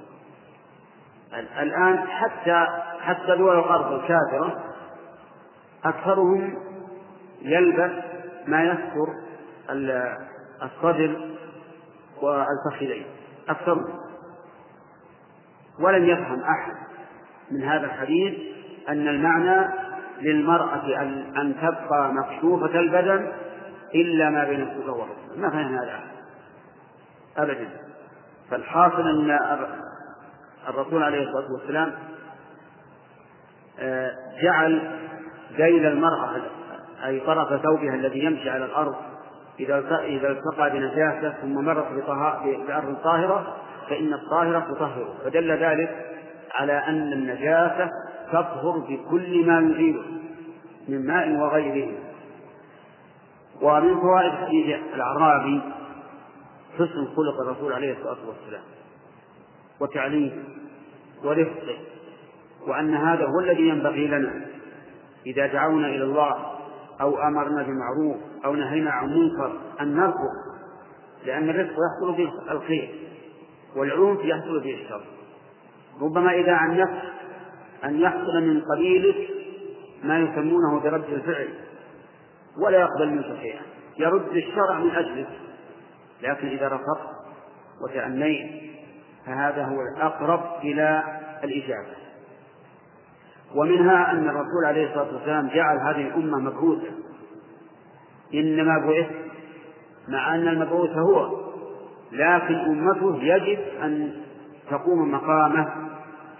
S4: الآن حتى حتى دول الأرض الكافرة أكثرهم يلبس ما يستر الصدر والفخذين أكثرهم ولم يفهم أحد من هذا الحديث أن المعنى للمرأة أن تبقى مكشوفة البدن إلا ما بين والركبة. ما فهم هذا أبدا. فالحاصل أن الرسول عليه الصلاة والسلام آه، جعل ذيل المرأة أي طرف ثوبها الذي يمشي على الأرض إذا إذا التقى بنجاسة ثم مرت بأرض طاهرة فإن الطاهرة تطهره فدل ذلك على أن النجاسة تطهر بكل ما يزيله من ماء وغيره. ومن فوائد حديث الأعرابي حسن خلق الرسول عليه الصلاة والسلام وتعليمه ورفقه وأن هذا هو الذي ينبغي لنا إذا دعونا إلى الله أو أمرنا بمعروف أو نهينا عن منكر أن نرفق لأن الرفق يحصل به الخير والعنف يحصل به الشر. ربما إذا عن نفس أن يحصل من قبيلك ما يسمونه برد الفعل ولا يقبل منك شيئا يرد الشرع من أجلك. لكن إذا رفضت وتأنيت فهذا هو الأقرب إلى الإجابة. ومنها أن الرسول عليه الصلاة والسلام جعل هذه الأمة مبعوثة إنما بعث مع أن المبعوث هو لكن أمته يجب أن تقوم مقامه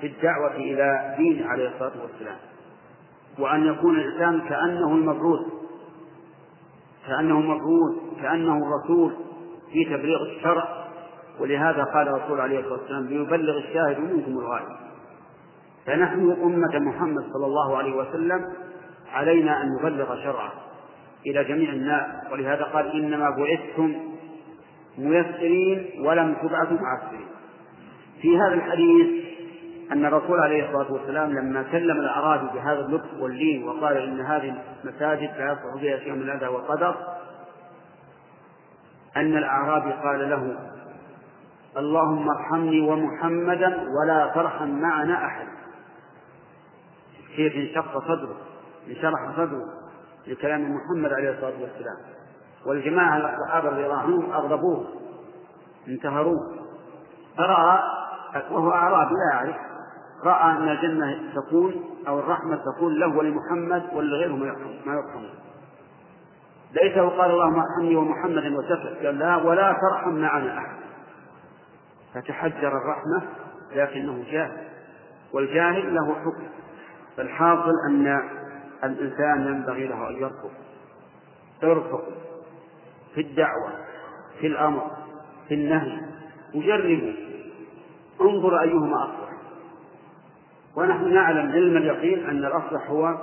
S4: في الدعوة إلى دين عليه الصلاة والسلام وأن يكون الإنسان كأنه المبعوث كأنه مبعوث كأنه الرسول في تبليغ الشرع. ولهذا قال الرسول عليه الصلاة والسلام ليبلغ الشاهد منكم الغائب. فنحن أمة محمد صلى الله عليه وسلم علينا أن نبلغ شرعه. إلى جميع الناس ولهذا قال إنما بعثتم ميسرين ولم تبعثوا معسرين. في هذا الحديث أن الرسول عليه الصلاة والسلام لما كلم الأعرابي بهذا اللطف واللين وقال إن هذه المساجد لا يصلح فيها شيء من الأذى والقدر أن الأعرابي قال له اللهم ارحمني ومحمدا ولا ترحم معنا أحد. كيف انشق صدره انشرح صدره. لكلام محمد عليه الصلاة والسلام. والجماعة الصحابة رضي الله عنهم أغضبوه انتهروه. فرأى وهو أعرابي لا يعرف. رأى أن الجنة تكون أو الرحمة تكون له ولمحمد ولغيره ما يرحمه ليس قال اللهم ارحمني ومحمدا وسكت قال لا ولا ترحم معنا أحد. فتحجر الرحمة لكنه جاهل. والجاهل له حكم. فالحاصل أن الإنسان ينبغي له أن يرفق يرفق في الدعوة في الأمر في النهي. وجربوا انظر أيهما أصلح ونحن نعلم علم اليقين أن الأصلح هو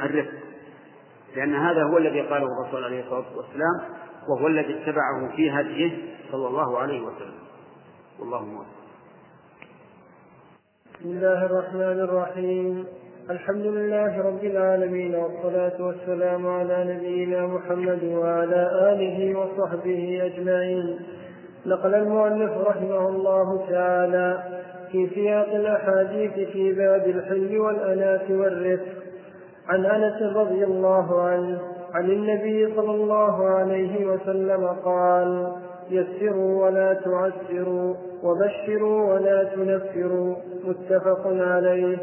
S4: الرفق لأن هذا هو الذي قاله الرسول عليه الصلاة والسلام وهو الذي اتبعه في هديه صلى الله عليه وسلم. والله موفق.
S3: بسم الله الرحمن الرحيم. الحمد لله رب العالمين والصلاة والسلام على نبينا محمد وعلى آله وصحبه أجمعين. نقل المؤلف رحمه الله تعالى في سياق الأحاديث في باب الحل والأناة والرفق. عن أنس رضي الله عنه عن النبي صلى الله عليه وسلم قال يسروا ولا تعسروا وبشروا ولا تنفروا. متفق عليه.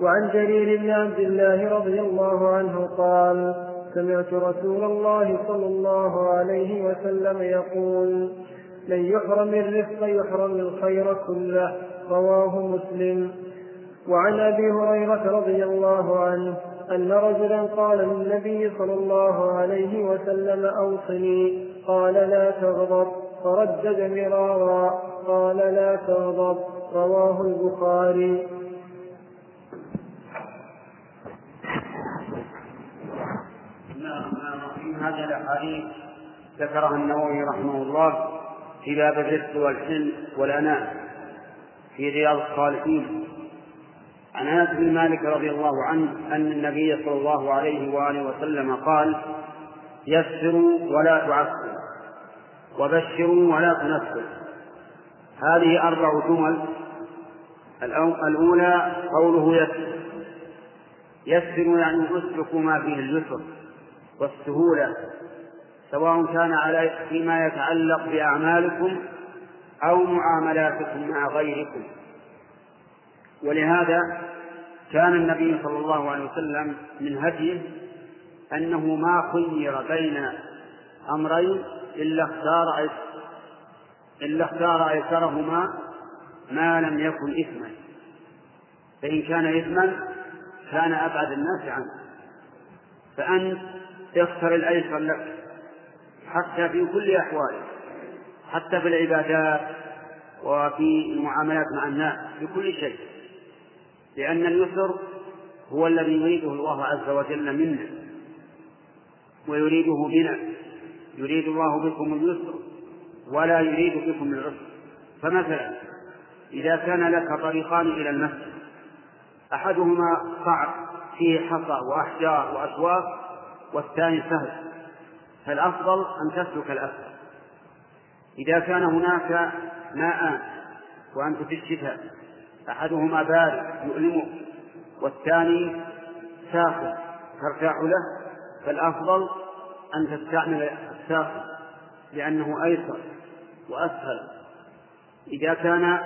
S3: وعن جرير بن عبد الله رضي الله عنه قال سمعت رسول الله صلى الله عليه وسلم يقول من يحرم الرفق يحرم الخير كله رواه مسلم. وعن أبي هريرة رضي الله عنه أن رجلا قال للنبي صلى الله عليه وسلم أوصني قال لا تغضب فردد مرارا قال لا تغضب رواه البخاري.
S4: هذه الأحاديث ذكرها النووي رحمه الله في باب الرزق والحلم والاناء في رياض الصالحين. عن أنس بن مالك رضي الله عنه أن النبي صلى الله عليه وآله وسلم قال يسروا ولا تعسروا وبشروا ولا تنفروا هذه أربع جمل. الأولى قوله يسر. يسروا يعني اسلكوا ما فيه اليسر. والسهولة سواء كان على فيما يتعلق بأعمالكم أو معاملاتكم مع غيركم. ولهذا كان النبي صلى الله عليه وسلم من هديه أنه ما خير بين أمرين إلا اختار إلا اختار أيسرهما ما لم يكن إثما. فإن كان إثما كان أبعد الناس عنه. فأنت اختر الأيسر لك حتى في كل أحواله حتى في العبادات وفي المعاملات مع الناس في كل شيء. لأن اليسر هو الذي يريده الله عز وجل منا ويريده بنا. يريد الله بكم اليسر ولا يريد بكم العسر. فمثلا إذا كان لك طريقان إلى المسجد أحدهما صعب فيه حصى وأحجار وأشواك والثاني سهل. فالأفضل أن تسلك الأسفل إذا كان هناك ماء وأنت في الشتاء أحدهما بارد يؤلمك والثاني ساخن ترتاح له فالأفضل أن تستعمل الساخن لأنه أيسر وأسهل. إذا كان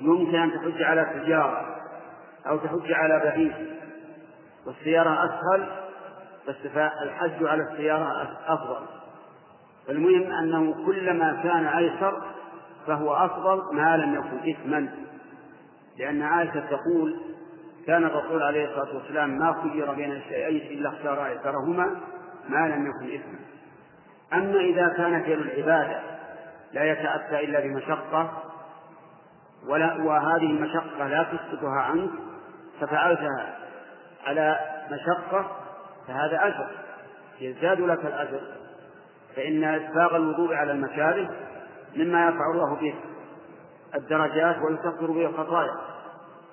S4: يمكن أن تحج على سيارة أو تحج على بعيد والسيارة أسهل بس الحج على السيارة أفضل. المهم أنه كلما كان أيسر فهو أفضل ما لم يكن إثما. لأن عائشة تقول كان الرسول عليه الصلاة والسلام ما خير بين الشيئين إلا اختار أيسرهما ما لم يكن إثما. أما إذا كان فعل العبادة لا يتأتى إلا بمشقة ولا وهذه المشقة لا تسقطها عنك ففعلتها على مشقة فهذا أجر. يزداد لك الأجر. فإن إسباغ الوضوء على المكاره مما يرفع الله به الدرجات ويكفر به الخطايا.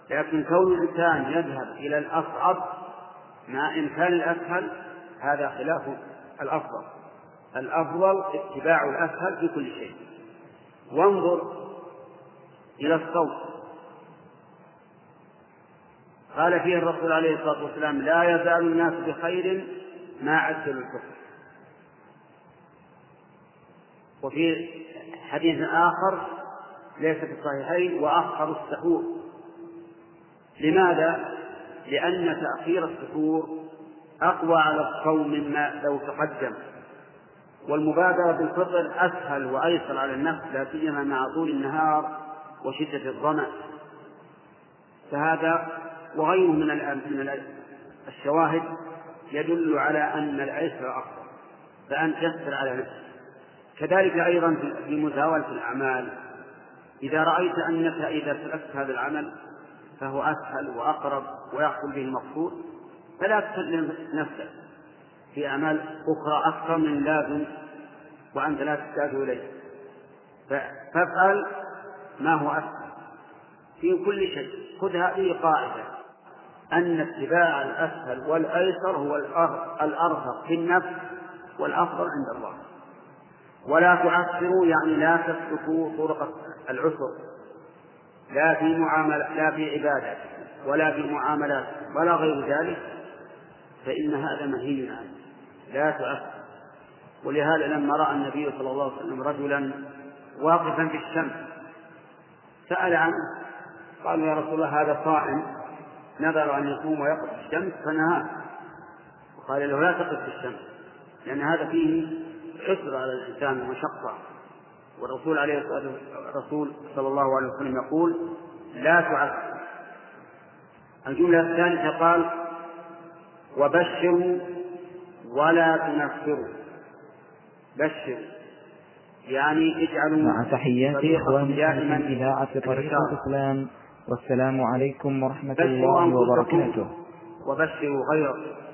S4: لكن كون الإنسان يذهب إلى الأصعب مع إمكان الأسهل هذا خلاف الأفضل. الأفضل اتباع الأسهل في كل شيء. وانظر إلى الصوت. قال فيه الرسول عليه الصلاة والسلام لا يزال الناس بخير ما عجلوا الكفر. وفي حديث آخر ليس في الصحيحين وأخر السحور. لماذا؟ لأن تأخير السحور أقوى على الصوم مما لو تقدم. والمبادرة بالفطر أسهل وأيسر على النفس لا سيما مع طول النهار وشدة الظمأ. فهذا وغيره من من الشواهد يدل على أن العسر أفضل فأن تسر على نفسك. كذلك أيضا في مزاولة الأعمال. إذا رأيت أنك إذا سلكت هذا العمل فهو أسهل وأقرب ويحصل به المقصود فلا تسلم نفسك. في أعمال أخرى أكثر من لازم وأنت لا تحتاج إليه. فافعل ما هو أسهل. في كل شيء. خذ هذه قاعدة. أن اتباع الأسهل والأيسر هو الأرفق في النفس والأفضل عند الله. ولا تعسروا يعني لا تسلكوا طرق العسر لا في معاملة لا في عبادة ولا في معاملات ولا غير ذلك فإن هذا منهي عنه لا تعسر ولهذا لما رأى النبي صلى الله عليه وسلم رجلا واقفا في الشمس سأل عنه قالوا يا رسول الله هذا صائم نذر أن يقوم ويقف في الشمس فنهاه. وقال له لا تقف في الشمس لأن هذا فيه عسر على الإنسان ومشقة. والرسول عليه الصلاة الرسول صلى الله عليه وسلم يقول لا تعسر الجملة الثالثة قال وبشروا ولا تنفروا بشروا يعني اجعلوا
S1: مع تحيات إخوانكم
S4: دائما
S1: إذاعة طريق الإسلام. والسلام عليكم ورحمة الله وبركاته.
S4: وبشروا غيركم.